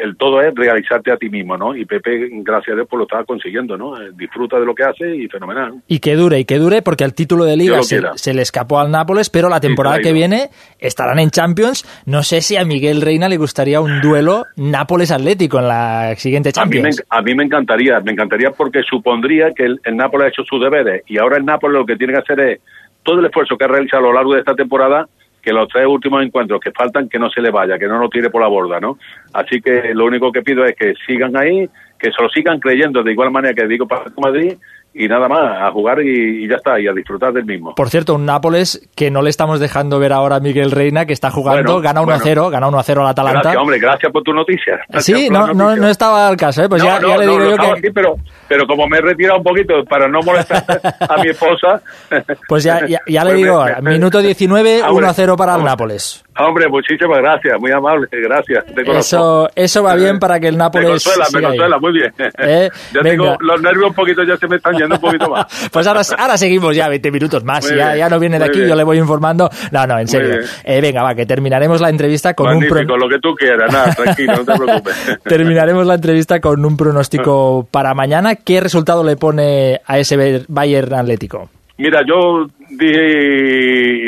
El todo es realizarte a ti mismo, ¿no? Y Pepe, gracias a Dios, pues lo está consiguiendo, ¿no? Eh, Disfruta de lo que hace y fenomenal. Y que dure, y que dure, porque el título de liga se, le escapó al Nápoles, pero la temporada que viene estarán en Champions. No sé si a Miguel Reina le gustaría un duelo Nápoles-Atlético en la siguiente A mí, me, Champions. a mí me encantaría, me encantaría porque supondría que el, el Nápoles ha hecho sus deberes y ahora el Nápoles lo que tiene que hacer es todo el esfuerzo que ha realizado a lo largo de esta temporada, que los tres últimos encuentros que faltan, que no se le vaya, que no lo tire por la borda, ¿no? Así que lo único que pido es que sigan ahí, que se lo sigan creyendo de igual manera que digo para Madrid y nada más, a jugar y, y ya está, y a disfrutar del mismo. Por cierto, un Nápoles que no le estamos dejando ver ahora a Miguel Reina, que está jugando, Bueno, gana 1-0, bueno. gana 1-0 al Atalanta. Gracias, hombre, gracias por tu noticia. Gracias Sí, no, no, no estaba al caso, ¿eh? pues No, ya, ya le digo yo que... pero, pero como me he retirado un poquito para no molestar a mi esposa. Pues ya, ya, ya le pues me- digo, me- minuto 19, Ah, hombre, 1-0 para el. Nápoles. Hombre, muchísimas gracias, muy amable, gracias. Eso, eso va bien para que el me Nápoles consuela, me siga ahí. consuela, muy bien. Eh, ya venga. tengo los nervios un poquito, ya se me están yendo un poquito más. Pues ahora, ahora seguimos ya 20 minutos más. Muy Ya, bien, ya no viene de aquí, bien. yo le voy informando. No, no, en serio. Eh, venga, va, que terminaremos la entrevista con un Magnífico, pro- lo que tú quieras, nada, tranquilo, no te preocupes. terminaremos la entrevista con un pronóstico para mañana. ¿Qué resultado le pone a ese Bayern Atlético? Mira, yo dije,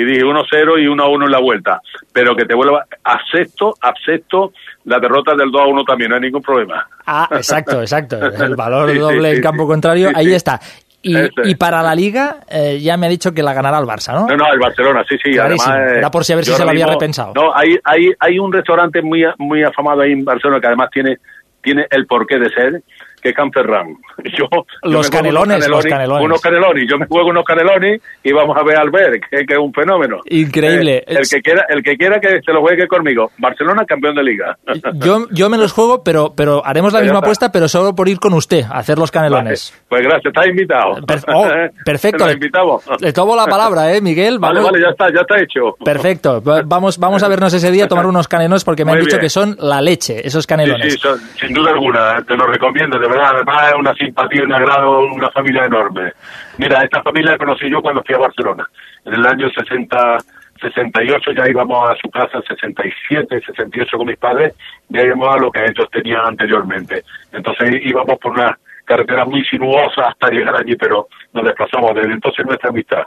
dije 1-0 y 1-1 en la vuelta, pero que te vuelva, acepto, acepto la derrota del 2-1 también, no hay ningún problema. Ah, exacto, exacto. El valor Sí, doble sí, en campo sí. contrario, ahí está. Y, y para la Liga, eh, ya me ha dicho que la ganará el Barça, ¿no? No, no, el Barcelona, sí, sí. Clarísimo. Además, eh, Era por si a ver si se lo había mismo- repensado. No, hay, hay, hay un restaurante muy, muy afamado ahí en Barcelona que además tiene, tiene el porqué de ser, que Canferrán. Yo, yo Los juego canelones, unos los canelones. Unos canelones. Yo me juego unos canelones y vamos a ver al ver, que, que es un fenómeno. Increíble. Eh, el, que quiera, el que quiera que se lo juegue conmigo. Barcelona, campeón de liga. Yo, yo me los juego, pero, pero haremos la misma está. apuesta, pero solo por ir con usted a hacer los canelones. Pues gracias, estás invitado. Per- oh, perfecto. Invitamos. Le tomo la palabra, ¿eh, Miguel? Vale, Vamos- vale, ya está, ya está hecho. Perfecto. Va- Vamos, vamos a vernos ese día a tomar unos canelones porque me han Muy dicho bien. que son la leche, esos canelones. Sí, sí, son- sin duda alguna, te lo recomiendo, de verdad, además es una simpatía, un agrado, una familia enorme. Mira, esta familia la conocí yo cuando fui a Barcelona, en el año 60, 68 ya íbamos a su casa, 67, 68 con mis padres, ya íbamos a lo que ellos tenían anteriormente. Entonces íbamos por una carretera muy sinuosa hasta llegar allí, pero nos desplazamos desde entonces nuestra amistad.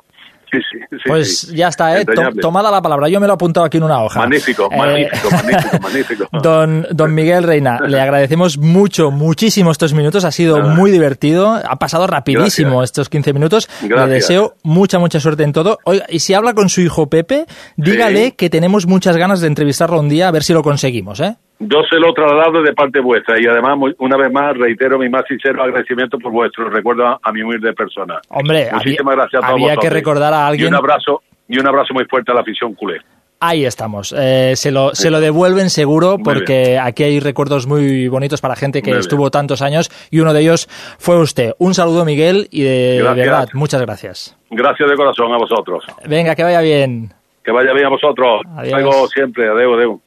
Sí, sí, sí. Pues ya está, ¿eh? Tomada la palabra. Yo me lo he apuntado aquí en una hoja. Magnífico, Eh, magnífico, magnífico, magnífico. Don, don Miguel Reina, le agradecemos mucho, muchísimo estos minutos. Ha sido Nada. muy divertido. Ha pasado rapidísimo estos 15 minutos. Le deseo mucha, mucha suerte en todo. Oiga, y si habla con su hijo Pepe, dígale que tenemos muchas ganas de entrevistarlo un día a ver si lo conseguimos, ¿eh? Yo se lo traslado de parte vuestra y además, muy- una vez más, reitero mi más sincero agradecimiento por vuestro recuerdo a, mi humilde persona. Hombre, Muchísimas había- gracias a todos había que vosotros. recordar a Y alguien- un abrazo, y un abrazo muy fuerte a la afición culé. Ahí estamos. Eh, se, lo, se lo devuelven seguro porque aquí hay recuerdos muy bonitos para gente que Muy bien. estuvo tantos años y uno de ellos fue usted. Un saludo, Miguel, y de Gracias. verdad, muchas gracias. Gracias de corazón a vosotros. Venga, que vaya bien. Que vaya bien a vosotros. Adiós. Luego siempre. Adeu, adeu.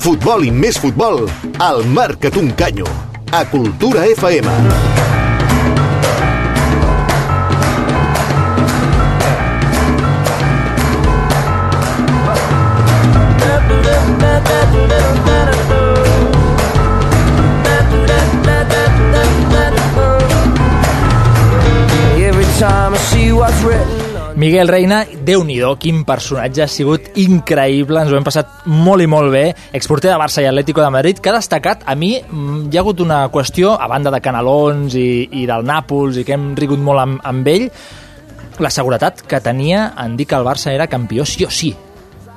Futbol i més futbol al Marca't un canyo a Cultura FM. Miguel Reina, déu nhi quin personatge, ha sigut increïble, ens ho hem passat molt i molt bé, exporter de Barça i Atlético de Madrid, que ha destacat, a mi mm, hi ha hagut una qüestió, a banda de Canalons i, i del Nàpols, i que hem rigut molt amb, amb ell, la seguretat que tenia en dir que el Barça era campió sí o sí.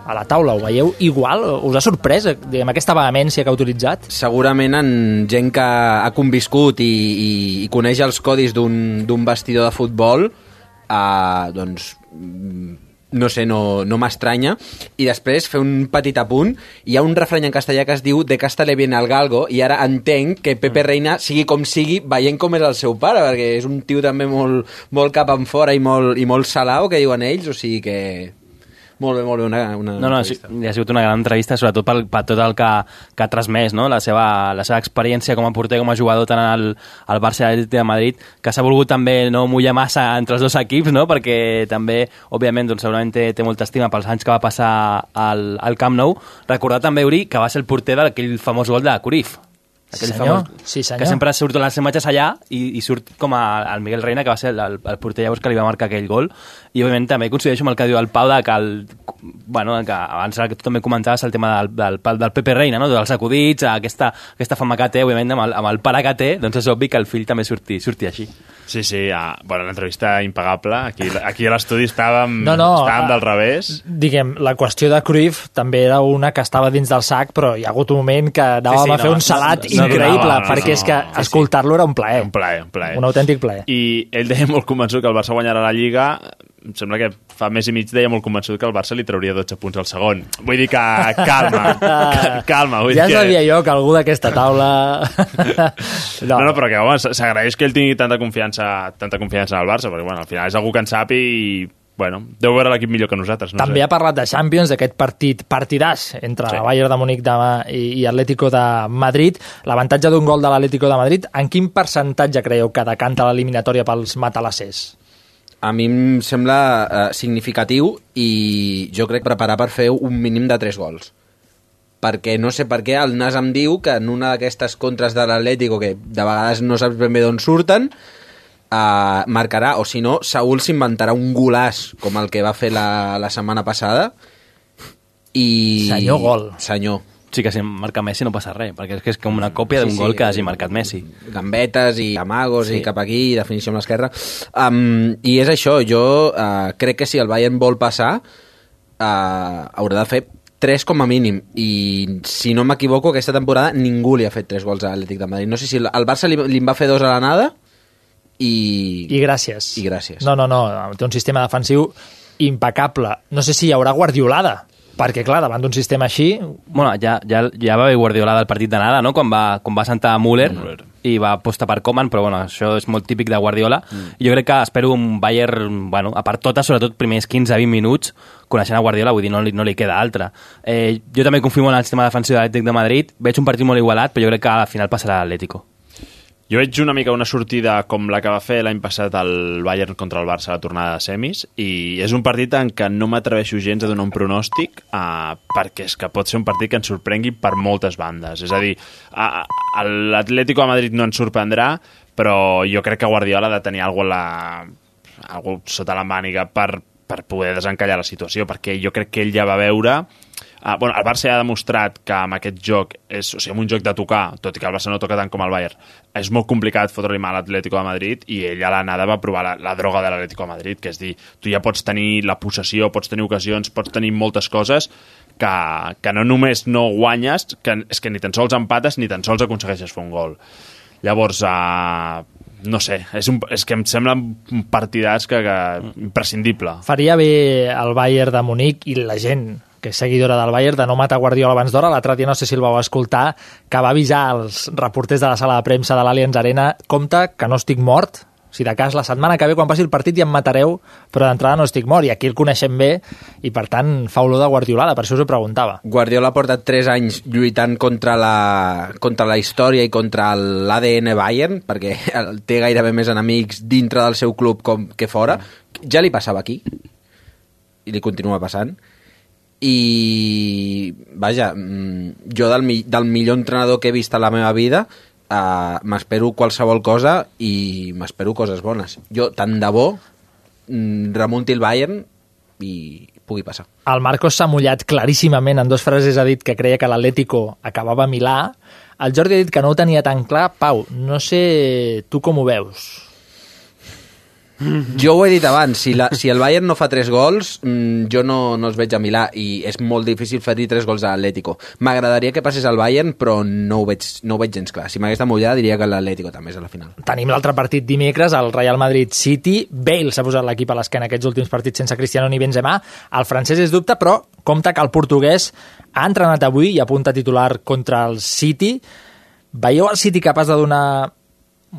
A la taula, ho veieu igual? Us ha sorprès diguem, aquesta vehemència que ha utilitzat? Segurament en gent que ha conviscut i, i, i coneix els codis d'un vestidor de futbol, eh, doncs mm, no sé, no, no m'estranya. I després, fer un petit apunt, hi ha un refrany en castellà que es diu de casta-le bien al galgo, i ara entenc que Pepe Reina, sigui com sigui, veient com és el seu pare, perquè és un tio també molt, molt cap en fora i molt, i molt salau, que diuen ells, o sigui que... Molt bé, molt bé, una, una No, no, sí, ha sigut una gran entrevista, sobretot pel, per tot el que, que ha transmès, no? la, seva, la seva experiència com a porter, com a jugador, tant al, al Barça i de Madrid, que s'ha volgut també no mullar massa entre els dos equips, no? perquè també, òbviament, doncs, segurament té, té molta estima pels anys que va passar al, al Camp Nou. Recordar també, Uri, que va ser el porter d'aquell famós gol de Cruyff. Sí, senyor. Sí, senyor. Que sempre surt les imatges allà i, i surt com a, el Miguel Reina, que va ser el, el, el porter llavors que li va marcar aquell gol. I, òbviament, també coincideixo amb el que diu el Pau, de que, el, bueno, que abans que tu també comentaves el tema del, del, del Pepe Reina, no? dels acudits, aquesta, aquesta fama que té, òbviament, amb el, amb el pare que té, doncs és obvi que el fill també surti, surti així. Sí, sí, ah, bueno, l'entrevista impagable. Aquí, aquí a l'estudi estàvem, No, no, estàvem del revés. Diguem, la qüestió de Cruyff també era una que estava dins del sac, però hi ha hagut un moment que anàvem Sí, sí, a fer no, un salat no, increïble, no, no, perquè no, és que sí. escoltar-lo era un plaer. Un plaer, un plaer. Un autèntic plaer. I ell deia molt convençut que el Barça guanyarà la Lliga. Em sembla que fa més i mig deia molt convençut que el Barça li trauria 12 punts al segon. Vull dir que calma, ca- calma. Vull ja dir que... sabia jo que algú d'aquesta taula... No, no, però que home, s'agraeix que ell tingui tanta confiança, tanta confiança en el Barça, perquè bueno, al final és algú que en sap i bueno, deu veure l'equip millor que nosaltres. No També sé. ha parlat de Champions, d'aquest partit partidàs entre sí. Bayern de Múnich de, i, i Atlético de Madrid. L'avantatge d'un gol de l'Atlético de Madrid, en quin percentatge creieu que decanta l'eliminatòria pels matalassers? A mi em sembla eh, significatiu i jo crec preparar per fer un mínim de 3 gols. perquè no sé per què el Nas em diu que en una d'aquestes contres de l'Atlético que de vegades no saps ben bé d'on surten uh, marcarà, o si no Saúl s'inventarà un golàs com el que va fer la, la setmana passada i... Senyor gol. Senyor. Sí que si marca Messi no passa res, perquè és que és com una còpia d'un Sí, sí, gol que hagi marcat Messi. gambetes i amagos Sí. i cap aquí, i definició amb l'esquerra. Um, I és això, jo uh, crec que si el Bayern vol passar, uh, haurà de fer 3 com a mínim i si no m'equivoco aquesta temporada ningú li ha fet 3 gols a l'Atlètic de Madrid no sé si el el Barça li, li en va fer dos a l'anada i... I gràcies. I gràcies. No, no, no, té un sistema defensiu impecable. No sé si hi haurà guardiolada, perquè, clar, davant d'un sistema així... Bueno, ja, ja, ja va haver Guardiola del partit d'anada, no? Quan va, quan va sentar Müller i va apostar per Koeman, però bueno, això és molt típic de Guardiola. I jo crec que espero un Bayern, bueno, a part totes, sobretot primers 15-20 minuts, coneixent a Guardiola, vull dir, no li, no li queda altra. Eh, jo també confio en el sistema defensiu de l'Atlètic de Madrid, veig un partit molt igualat, però jo crec que al final passarà l'Atlético. Jo veig una mica una sortida com la que va fer l'any passat el Bayern contra el Barça a la tornada de semis i és un partit en què no m'atreveixo gens a donar un pronòstic uh, perquè és que pot ser un partit que ens sorprengui per moltes bandes. És a dir, l'Atlético de Madrid no ens sorprendrà, però jo crec que Guardiola ha de tenir alguna la, algú sota la màniga per, per poder desencallar la situació, perquè jo crec que ell ja va veure Uh, bueno, el Barça ja ha demostrat que amb aquest joc, és, o sigui, amb un joc de tocar, tot i que el Barça no toca tant com el Bayern, és molt complicat fotre-li mal a l'Atlético de Madrid i ell a l'anada va provar la, la droga de l'Atlético de Madrid, que és dir, tu ja pots tenir la possessió, pots tenir ocasions, pots tenir moltes coses que, que no només no guanyes, que és que ni tan sols empates ni tan sols aconsegueixes fer un gol. Llavors, uh, no sé, és, un, és que em sembla un partidàs que, que imprescindible. Faria bé el Bayern de Munic i la gent que és seguidora del Bayern, de no matar Guardiola abans d'hora. L'altre dia, no sé si el vau escoltar, que va avisar els reporters de la sala de premsa de l'Allianz Arena compte que no estic mort, si de cas la setmana que ve quan passi el partit ja em matareu, però d'entrada no estic mort, i aquí el coneixem bé, i per tant fa olor de guardiolada, per això us ho preguntava. Guardiola ha portat 3 anys lluitant contra la, contra la història i contra l'ADN Bayern, perquè té gairebé més enemics dintre del seu club com que fora. Ja li passava aquí, i li continua passant. I, vaja, mm, jo del, del millor entrenador que he vist a la meva vida uh, m'espero qualsevol cosa i m'espero coses bones. Jo, tant de bo, mm, remunti el Bayern i pugui passar. El Marcos s'ha mullat claríssimament en dues frases, ha dit que creia que l'Atlético acabava a Milà. El Jordi ha dit que no ho tenia tan clar. Pau, no sé tu com ho veus. Jo ho he dit abans, si, la, si el Bayern no fa 3 gols, mm, jo no, no els veig a Milà i és molt difícil fer-hi 3 gols a l'Atlético. M'agradaria que passés al Bayern, però no ho veig, no ho veig gens clar. Si m'hagués de mullar, diria que l'Atlético també és a la final. Tenim l'altre partit dimecres, el Real Madrid City. Bale s'ha posat l'equip a l'esquena aquests últims partits sense Cristiano ni Benzema. El francès és dubte, però compta que el portuguès ha entrenat avui i apunta titular contra el City. Veieu el City capaç de donar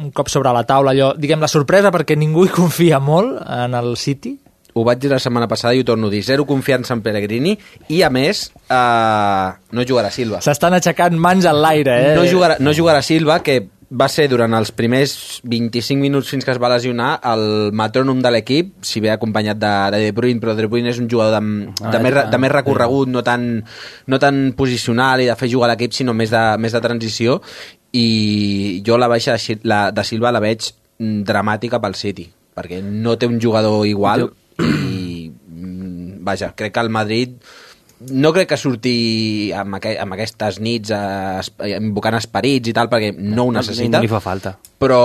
un cop sobre la taula allò, diguem, la sorpresa perquè ningú hi confia molt en el City? Ho vaig dir la setmana passada i ho torno a dir. Zero confiança en Pellegrini i, a més, eh, no jugarà Silva. S'estan aixecant mans en l'aire, eh? No jugarà, no jugarà Silva, que va ser durant els primers 25 minuts fins que es va lesionar el metrònom de l'equip, si bé acompanyat de, de De Bruyne, però De Bruyne és un jugador de, de, Ah, més, de ah, més recorregut, no tan, no tan posicional i de fer jugar l'equip, sinó més de, més de transició, i jo la baixa de, la, de Silva la veig mm, dramàtica pel City, perquè no té un jugador igual i, mm, vaja, crec que el Madrid no crec que surti amb, aqu amb aquestes nits eh, esp- invocant esperits i tal, perquè no ho necessita. No li fa falta. Però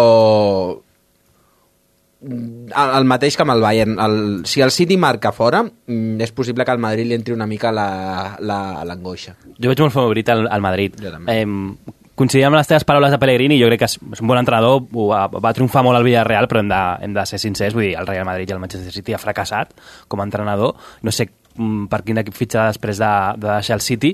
mm, el, el mateix que amb el Bayern. El, si el City marca fora, és possible que al Madrid li entri una mica la- la- l'angoixa. Jo veig molt favorit al, al Madrid. Jo també. Eh, coincidim amb les teves paraules de Pellegrini, jo crec que és un bon entrenador, va, va triomfar molt al Villarreal, però hem de, hem de ser sincers, vull dir, el Real Madrid i el Manchester City ha fracassat com a entrenador, no sé mm, per quin equip fitxa després de, de deixar el City,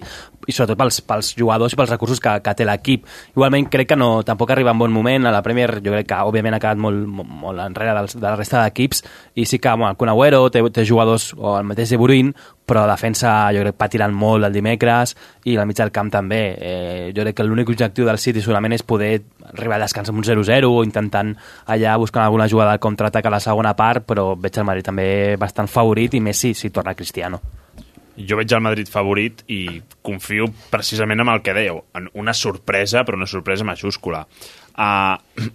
i sobretot pels, pels jugadors i pels recursos que, que té l'equip. Igualment crec que no, tampoc arriba en bon moment, a la Premier jo crec que òbviament ha quedat molt, molt, molt enrere dels, de la resta d'equips, i sí que bueno, el Kun Agüero té, té jugadors, o el mateix de Bruyne, però la defensa jo crec patirà molt el dimecres i la mig del camp també. Eh, jo crec que l'únic objectiu del City solament és poder arribar a descans amb un 0-0 o intentant allà buscar alguna jugada de contraatac a la segona part, però veig el Madrid també bastant favorit i més si, si torna Cristiano. Jo veig el Madrid favorit i confio precisament en el que dèieu, en una sorpresa, però una sorpresa majúscula. Uh,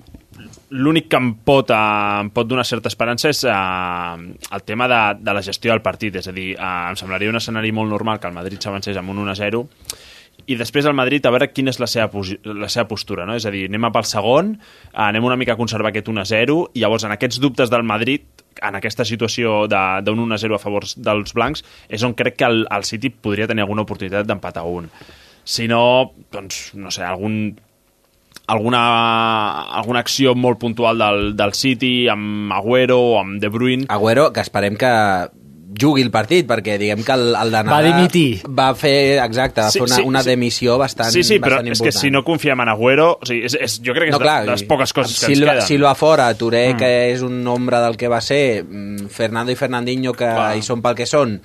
L'únic que em pot, uh, em pot donar certa esperança és uh, el tema de, de la gestió del partit, és a dir, uh, em semblaria un escenari molt normal que el Madrid s'avancés amb un 1-0 i després el Madrid a veure quina és la seva, la seva postura, no? És a dir, anem a pel segon, eh, anem una mica a conservar aquest 1-0, i llavors en aquests dubtes del Madrid, en aquesta situació d'un 1-0 a favor dels blancs, és on crec que el, el City podria tenir alguna oportunitat d'empatar un. Si no, doncs, no sé, algun alguna, alguna acció molt puntual del, del City amb Agüero o amb De Bruyne Agüero, que esperem que jugui el partit, perquè diguem que el, el de Va dimitir. va fer, exacte, va Sí, fer una, sí, una sí. demissió bastant sí, sí, però bastant és que important. si no confiem en Agüero, o sigui, és, és, jo crec que és no, clar, de, les poques coses que Silva, ens queden. Silva fora, Touré, Mm. mm. que és un nombre del que va ser, mm, Fernando i Fernandinho, que Clar. hi són pel que són,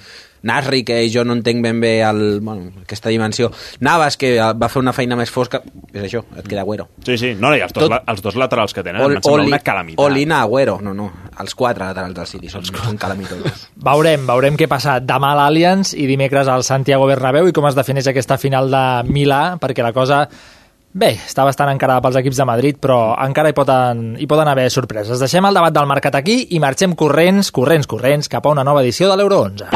Nasri, que jo no entenc ben bé el, bueno, aquesta dimensió, Navas, que va fer una feina més fosca, és això, et queda Agüero. Sí, sí, no, i els dos, Tot- la, els dos laterals que tenen, Ol- em sembla Oli- una calamitat. Olina, Agüero, no, no, els quatre laterals del City són, són calamitosos. Veurem, veurem què passa demà a l'Allianz i dimecres al Santiago Bernabéu i com es defineix aquesta final de Milà, perquè la cosa Bé, està bastant encarada pels equips de Madrid, però encara hi poden, hi poden haver sorpreses. Deixem el debat del mercat aquí i marxem corrents, corrents, corrents, cap a una nova edició de l'Euro 11.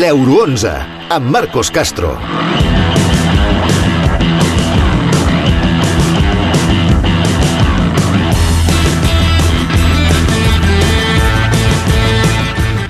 L'Euro 11, amb Marcos Castro.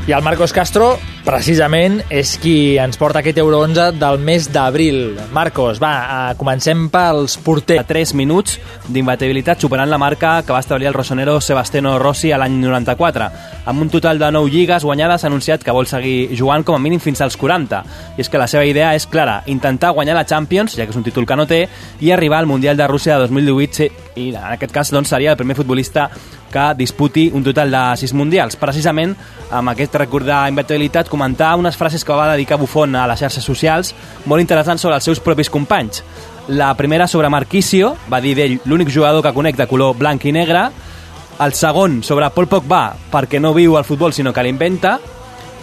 I el Marcos Castro, precisament, és qui ens porta aquest Euro 11 del mes d'abril. Marcos, va, eh, comencem pels porters. 3 minuts d'imbatibilitat superant la marca que va establir el rossonero Sebastiano Rossi a l'any 94. Amb un total de 9 lligues guanyades ha anunciat que vol seguir jugant com a mínim fins als 40. I és que la seva idea és clara, intentar guanyar la Champions, ja que és un títol que no té, i arribar al Mundial de Rússia de 2018 sí, i en aquest cas doncs, seria el primer futbolista que disputi un total de 6 mundials. Precisament, amb aquest record d'imbatibilitat, comentar unes frases que va dedicar Buffon a les xarxes socials molt interessants sobre els seus propis companys. La primera sobre Marquisio, va dir d'ell l'únic jugador que conec de color blanc i negre. El segon sobre Paul Pogba, perquè no viu al futbol sinó que l'inventa.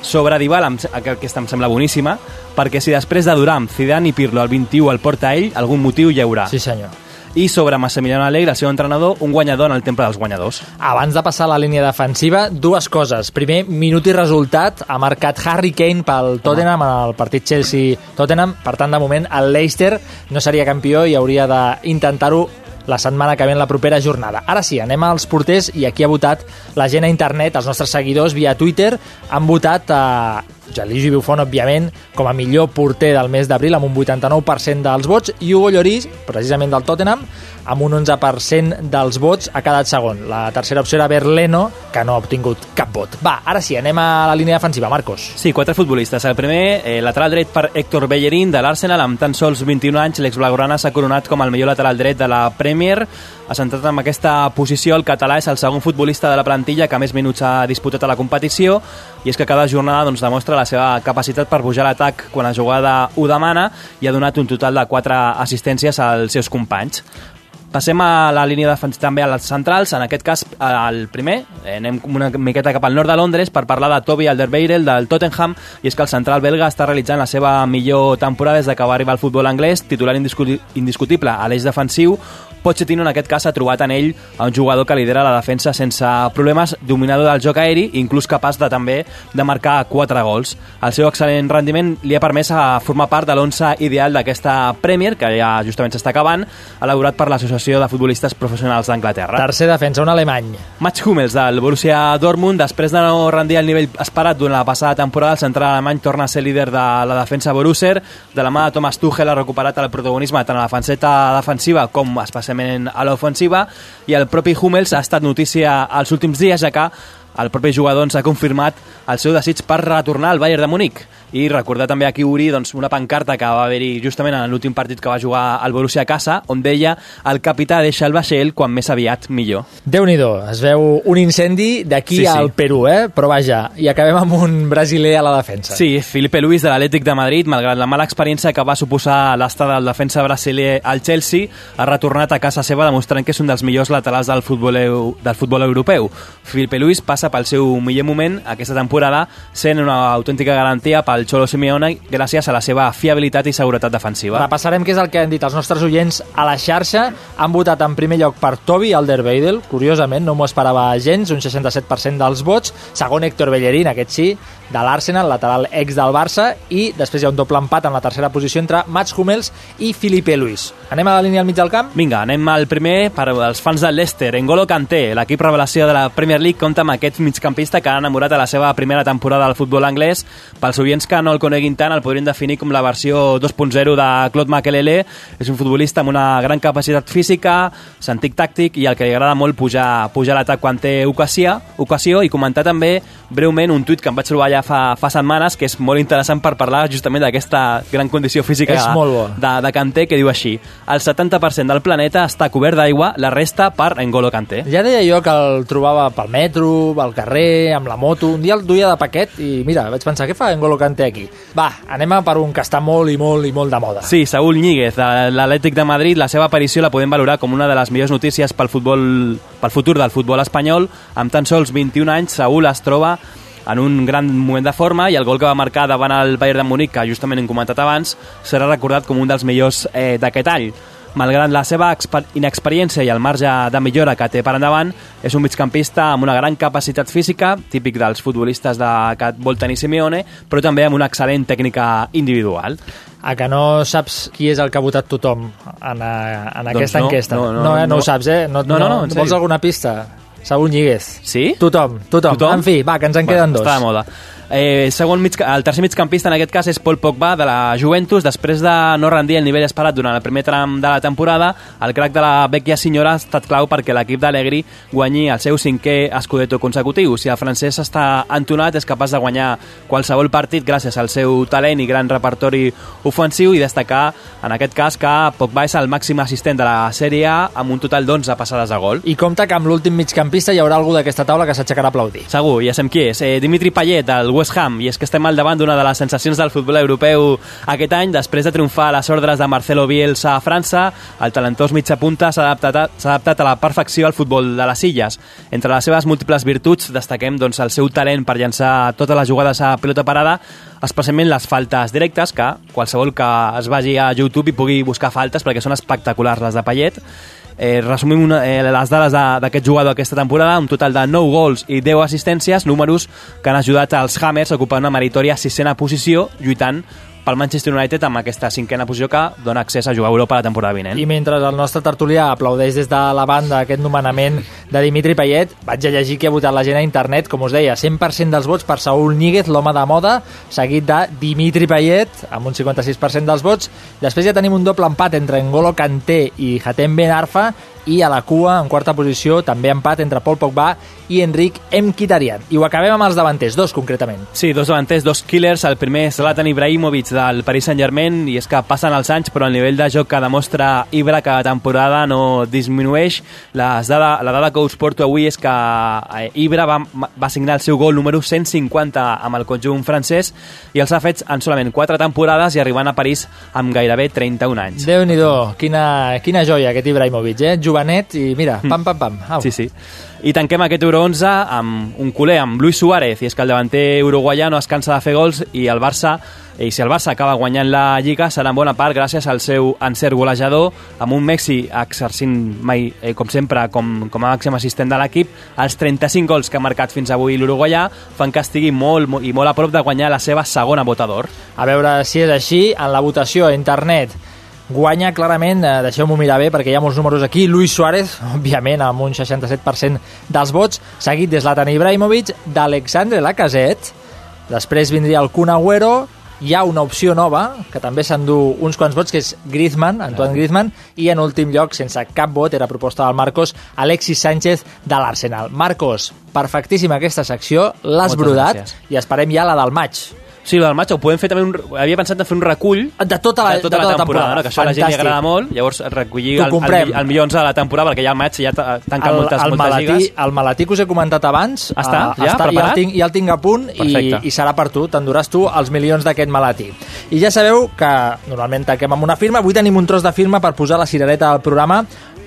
Sobre Dybala, aquesta em sembla boníssima, perquè si després de Duram, Zidane i Pirlo el 21 el porta ell, algun motiu hi haurà. Sí, senyor. I sobre Massimiliano Allegri, el seu entrenador, un guanyador en el temple dels guanyadors. Abans de passar a la línia defensiva, dues coses. Primer, minut i resultat. Ha marcat Harry Kane pel Tottenham en el partit Chelsea-Tottenham. Per tant, de moment, el Leicester no seria campió i hauria d'intentar-ho la setmana que ve en la propera jornada. Ara sí, anem als porters i aquí ha votat la gent a internet, els nostres seguidors via Twitter, han votat a Jaligi Buffon, òbviament, com a millor porter del mes d'abril amb un 89% dels vots i Hugo Lloris, precisament del Tottenham, amb un 11% dels vots ha quedat segon. La tercera opció era Berleno, que no ha obtingut cap vot. Va, ara sí, anem a la línia defensiva. Marcos. Sí, quatre futbolistes. El primer, eh, lateral dret per Héctor Bellerín, de l'Arsenal, amb tan sols 21 anys, l'ex-blaugrana s'ha coronat com el millor lateral dret de la Premier. Ha centrat en aquesta posició, el català és el segon futbolista de la plantilla que més minuts ha disputat a la competició, i és que cada jornada doncs, demostra la seva capacitat per pujar l'atac quan la jugada ho demana, i ha donat un total de 4 assistències als seus companys. Passem a la línia defensiva també a les centrals, en aquest cas el primer, eh, anem una miqueta cap al nord de Londres per parlar de Toby Alderweireld del Tottenham i és que el central belga està realitzant la seva millor temporada des de que va arribar al futbol anglès, titular indiscuti indiscutible a l'eix defensiu, Pochettino en aquest cas ha trobat en ell un jugador que lidera la defensa sense problemes, dominador del joc aeri inclús capaç de també de marcar 4 gols. El seu excel·lent rendiment li ha permès a formar part de l'11 ideal d'aquesta Premier, que ja justament s'està acabant, elaborat per l'Associació de Futbolistes Professionals d'Anglaterra. Tercer defensa, un alemany. Mats Hummels del Borussia Dortmund, després de no rendir el nivell esperat durant la passada temporada, el central alemany torna a ser líder de la defensa Borusser. De la mà de Thomas Tuchel ha recuperat el protagonisme tant a la defenseta defensiva com especialment a l'ofensiva i el propi Hummels ha estat notícia als últims dies, ja que el propi jugador ens ha confirmat el seu desig per retornar al Bayern de Múnich i recordar també aquí Uri doncs, una pancarta que va haver-hi justament en l'últim partit que va jugar al Borussia a casa on deia el capità deixa el vaixell quan més aviat millor. déu nhi es veu un incendi d'aquí Sí, sí. al Perú, eh? Però vaja, i acabem amb un brasiler a la defensa. Sí, Felipe Luis de l'Atlètic de Madrid, malgrat la mala experiència que va suposar l'estada del defensa brasiler al Chelsea, ha retornat a casa seva demostrant que és un dels millors laterals del futbol, del futbol europeu. Felipe Luis passa passa pel seu millor moment aquesta temporada, sent una autèntica garantia pel Xolo Simeone gràcies a la seva fiabilitat i seguretat defensiva. Repassarem què és el que han dit els nostres oients a la xarxa. Han votat en primer lloc per Toby Alderweireld, curiosament, no m'ho esperava gens, un 67% dels vots. Segon, Héctor Bellerín, aquest sí, de l'Arsenal, lateral ex del Barça, i després hi ha un doble empat en la tercera posició entre Mats Hummels i Felipe Luis. Anem a la línia al mig del camp? Vinga, anem al primer per als fans del Leicester. N'Golo Kanté, l'equip revelació de la Premier League, compta amb aquest migcampista que ha enamorat a la seva primera temporada del futbol anglès. Pels oients que no el coneguin tant, el podrien definir com la versió 2.0 de Claude Makelele. És un futbolista amb una gran capacitat física, sentit tàctic i el que li agrada molt pujar, pujar l'atac quan té ocasió, ocasió i comentar també breument un tuit que em vaig trobar ja fa, fa setmanes que és molt interessant per parlar justament d'aquesta gran condició física És molt de, de Kanté que diu així el 70% del planeta està cobert d'aigua, la resta per N'Golo Kanté. Ja deia jo que el trobava pel metro, pel carrer, amb la moto. Un dia el duia de paquet i mira, vaig pensar, què fa N'Golo Kanté aquí? Va, anem a per un que està molt i molt i molt de moda. Sí, Saúl Ñíguez, de l'Atlètic de Madrid, la seva aparició la podem valorar com una de les millors notícies pel, futbol, pel futur del futbol espanyol. Amb tan sols 21 anys, Saúl es troba en un gran moment de forma i el gol que va marcar davant el Bayern de Múnich, que justament hem comentat abans, serà recordat com un dels millors eh, d'aquest any. Malgrat la seva exper inexperiència i el marge de millora que té per endavant, és un migcampista amb una gran capacitat física, típic dels futbolistes de, que vol tenir Simeone, però també amb una excel·lent tècnica individual. A que no saps qui és el que ha votat tothom en, a, en Doncs aquesta no, enquesta? no, no, no, eh? no, no. ho saps, eh? No, No, no, no, en Vols alguna pista? Saúl Ñíguez. Sí? Tothom, tothom, Tothom? En fi, va, que ens en queden dos. Està de moda. Eh, segon mig, el tercer migcampista en aquest cas és Paul Pogba de la Juventus després de no rendir el nivell esperat durant el primer tram de la temporada el crack de la vecchia senyora ha estat clau perquè l'equip d'Alegri guanyi el seu cinquè escudeto consecutiu si el francès està entonat és capaç de guanyar qualsevol partit gràcies al seu talent i gran repertori ofensiu i destacar en aquest cas que Pogba és el màxim assistent de la Sèrie A amb un total d'11 passades a gol I compta que amb l'últim migcampista hi haurà algú d'aquesta taula que s'aixecarà a aplaudir. Segur, ja sabem qui és. Eh, Dimitri Payet, del West Ham, i és que estem al davant d'una de les sensacions del futbol europeu aquest any. Després de triomfar a les ordres de Marcelo Bielsa a França, el talentós mitja punta s'ha adaptat, adaptat a la perfecció al futbol de les illes. Entre les seves múltiples virtuts destaquem doncs, el seu talent per llançar totes les jugades a pilota parada, especialment les faltes directes, que qualsevol que es vagi a YouTube i pugui buscar faltes perquè són espectaculars les de Payet. Eh, resumim una, eh, les dades de- d'aquest jugador aquesta temporada, un total de 9 gols i 10 assistències, números que han ajudat als Hammers a ocupar una meritòria sisena posició, lluitant pel Manchester United amb aquesta cinquena posició que dona accés a jugar a Europa la temporada vinent. I mentre el nostre tertulià aplaudeix des de la banda aquest nomenament de Dimitri Payet, vaig a llegir que ha votat la gent a internet, com us deia, 100% dels vots per Saúl Níguez, l'home de moda, seguit de Dimitri Payet, amb un 56% dels vots. Després ja tenim un doble empat entre N'Golo Kanté i Hatem Ben Arfa, i a la cua, en quarta posició, també empat entre Paul Pogba i Enric Mkhitaryan. I ho acabem amb els davanters, dos concretament. Sí, dos davanters, dos killers. El primer és Zlatan Ibrahimovic del Paris Saint-Germain i és que passen els anys però el nivell de joc que demostra Ibra cada temporada no disminueix. Les dada, la dada que us porto avui és que eh, Ibra va, va signar el seu gol número 150 amb el conjunt francès i els ha fet en solament 4 temporades i arribant a París amb gairebé 31 anys. déu nhi quina, quina joia aquest Ibrahimovic, eh? Jovenet i mira, pam, pam, pam. Au. Sí, sí. I tanquem aquest Euro 11 amb un culer, amb Luis Suárez, i és que el davanter uruguaià no es cansa de fer gols i el Barça i si el Barça acaba guanyant la Lliga serà en bona part gràcies al seu encert golejador amb un Messi exercint mai, eh, com sempre com, com a màxim assistent de l'equip els 35 gols que ha marcat fins avui l'uruguaià fan que estigui molt, molt i molt a prop de guanyar la seva segona bota d'or A veure si és així, en la votació a internet guanya clarament, eh, deixeu-m'ho mirar bé perquè hi ha molts números aquí, Luis Suárez òbviament amb un 67% dels vots seguit de Zlatan Ibrahimovic d'Alexandre Lacazette després vindria el Kun Agüero hi ha una opció nova, que també s'endú uns quants vots, que és Griezmann, Antoine Griezmann, i en últim lloc, sense cap vot, era proposta del Marcos, Alexis Sánchez de l'Arsenal. Marcos, perfectíssima aquesta secció, l'has brodat, gràcies. i esperem ja la del maig. Sí, el del maig ho podem fer també un, havia pensat de fer un recull de tota la, de tota la temporada, no? que això a la gent li Fantàstic. agrada molt, llavors recollir el, el, el, millor 11 de la temporada, perquè ja al maig ja ta- tanca el, moltes, el, moltes malatí, lligues. el malatí que us he comentat abans està? eh, Ja? està ja, el tinc, ja el tinc a punt i, Perfecte. i serà per tu, t'enduràs tu els milions d'aquest malatí i ja sabeu que normalment tanquem amb una firma avui tenim un tros de firma per posar la cirereta al programa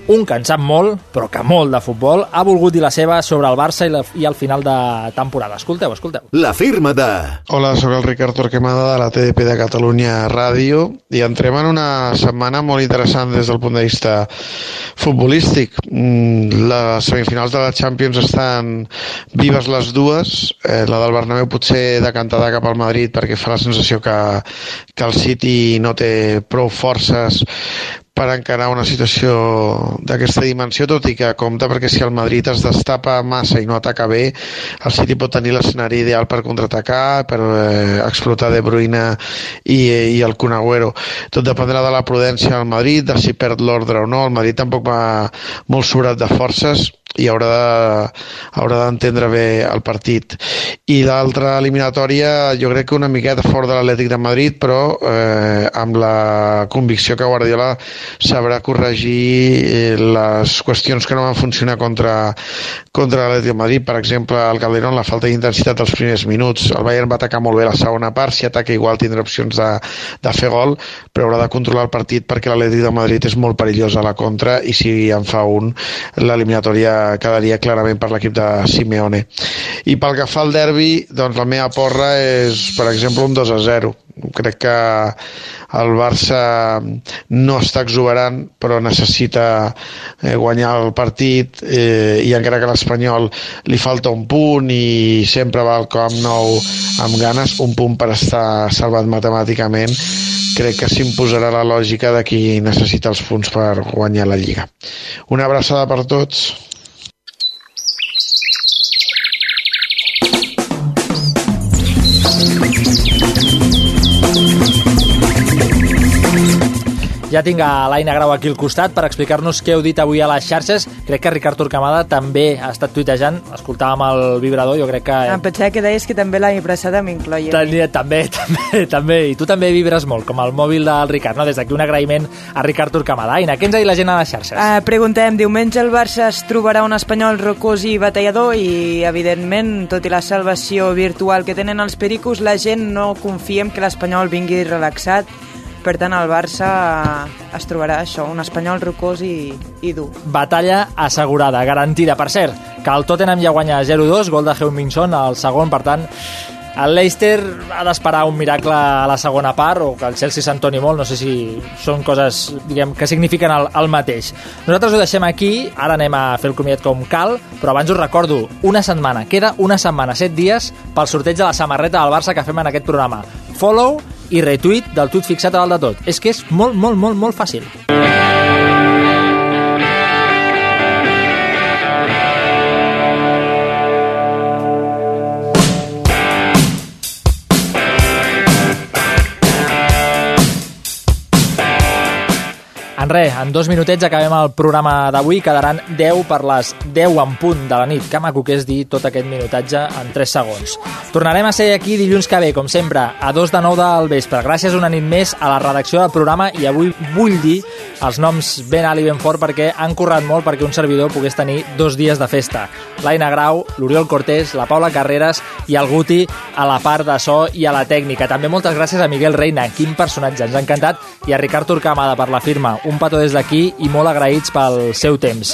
un que en sap molt, però que molt de futbol, ha volgut dir la seva sobre el Barça i, la, i el final de temporada. Escolteu, escolteu. La firma de... Hola, sóc el Ricard Torquemada de la TDP de Catalunya Ràdio i entrem en una setmana molt interessant des del punt de vista futbolístic. Mm, Les semifinals de la Champions estan vives les dues. Eh, la del Bernabéu potser decantada cap al Madrid perquè fa la sensació que, que el City no té prou forces per encarar una situació d'aquesta dimensió, tot i que compta perquè si el Madrid es destapa massa i no ataca bé, el City pot tenir l'escenari ideal per contraatacar, per eh, explotar De Bruyne i, i el Kun Agüero. Tot dependrà de la prudència del Madrid, de si perd l'ordre o no. El Madrid tampoc va molt sobrat de forces i haurà de, haurà d'entendre bé el partit. I l'altra eliminatòria jo crec que una miqueta fort de l'Atlètic de Madrid, però eh, amb la convicció que Guardiola sabrà corregir eh, les qüestions que no van funcionar contra, contra l'Atlètic de Madrid. Per exemple, el Calderón, la falta d'intensitat als primers minuts. El Bayern va atacar molt bé la segona part, si ataca igual tindrà opcions de, de fer gol, però haurà de controlar el partit perquè l'Atlètic de Madrid és molt perillós a la contra i si en fa un, l'eliminatòria quedaria clarament per l'equip de Simeone. I pel que fa al derbi, doncs la meva porra és, per exemple, un 2 a 0. Crec que el Barça no està exuberant, però necessita eh, guanyar el partit eh, i encara que l'Espanyol li falta un punt i sempre va al Camp Nou amb ganes, un punt per estar salvat matemàticament, crec que s'imposarà la lògica de qui necessita els punts per guanyar la Lliga. Una abraçada per tots. Ja tinc a l'Aina Grau aquí al costat per explicar-nos què heu dit avui a les xarxes. Crec que Ricard Torquemada també ha estat tuitejant. Escoltàvem el vibrador, jo crec que... Em pensava que deies que també l'any passat m'incloia. També, també, també. I tu també vibres molt, com el mòbil del Ricard. No? Des d'aquí un agraïment a Ricard Torquemada. Aina, què ens ha dit la gent a les xarxes? Uh, preguntem, diumenge el Barça es trobarà un espanyol rocós i batallador i, evidentment, tot i la salvació virtual que tenen els pericos, la gent no confiem que l'espanyol vingui relaxat per tant el Barça es trobarà això, un espanyol rocós i, i dur. Batalla assegurada, garantida. Per cert, que el Tottenham ja guanya 0-2, gol de Heung-Min al segon, per tant, el Leicester ha d'esperar un miracle a la segona part o que el Chelsea s'entoni molt, no sé si són coses diguem, que signifiquen el, el mateix. Nosaltres ho deixem aquí, ara anem a fer el comiat com cal, però abans us recordo, una setmana, queda una setmana, set dies pel sorteig de la samarreta del Barça que fem en aquest programa. Follow i retweet del tuit fixat a dalt de tot. És que és molt, molt, molt, molt fàcil. En res, en dos minutets acabem el programa d'avui. Quedaran 10 per les 10 en punt de la nit. Que maco que és dir tot aquest minutatge en 3 segons. Tornarem a ser aquí dilluns que ve, com sempre, a 2 de 9 del vespre. Gràcies una nit més a la redacció del programa i avui vull dir els noms ben alt i ben fort perquè han currat molt perquè un servidor pogués tenir dos dies de festa. L'Aina Grau, l'Oriol Cortés, la Paula Carreras i el Guti a la part de so i a la tècnica. També moltes gràcies a Miguel Reina, quin personatge, ens ha encantat, i a Ricard Turcamada per la firma. Un petó des d'aquí i molt agraïts pel seu temps.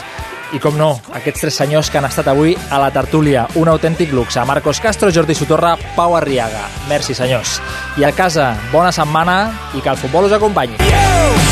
I com no, aquests tres senyors que han estat avui a la tertúlia, un autèntic luxe. Marcos Castro, Jordi Sotorra, Pau Arriaga. Merci, senyors. I a casa, bona setmana i que el futbol us acompanyi. Yeah!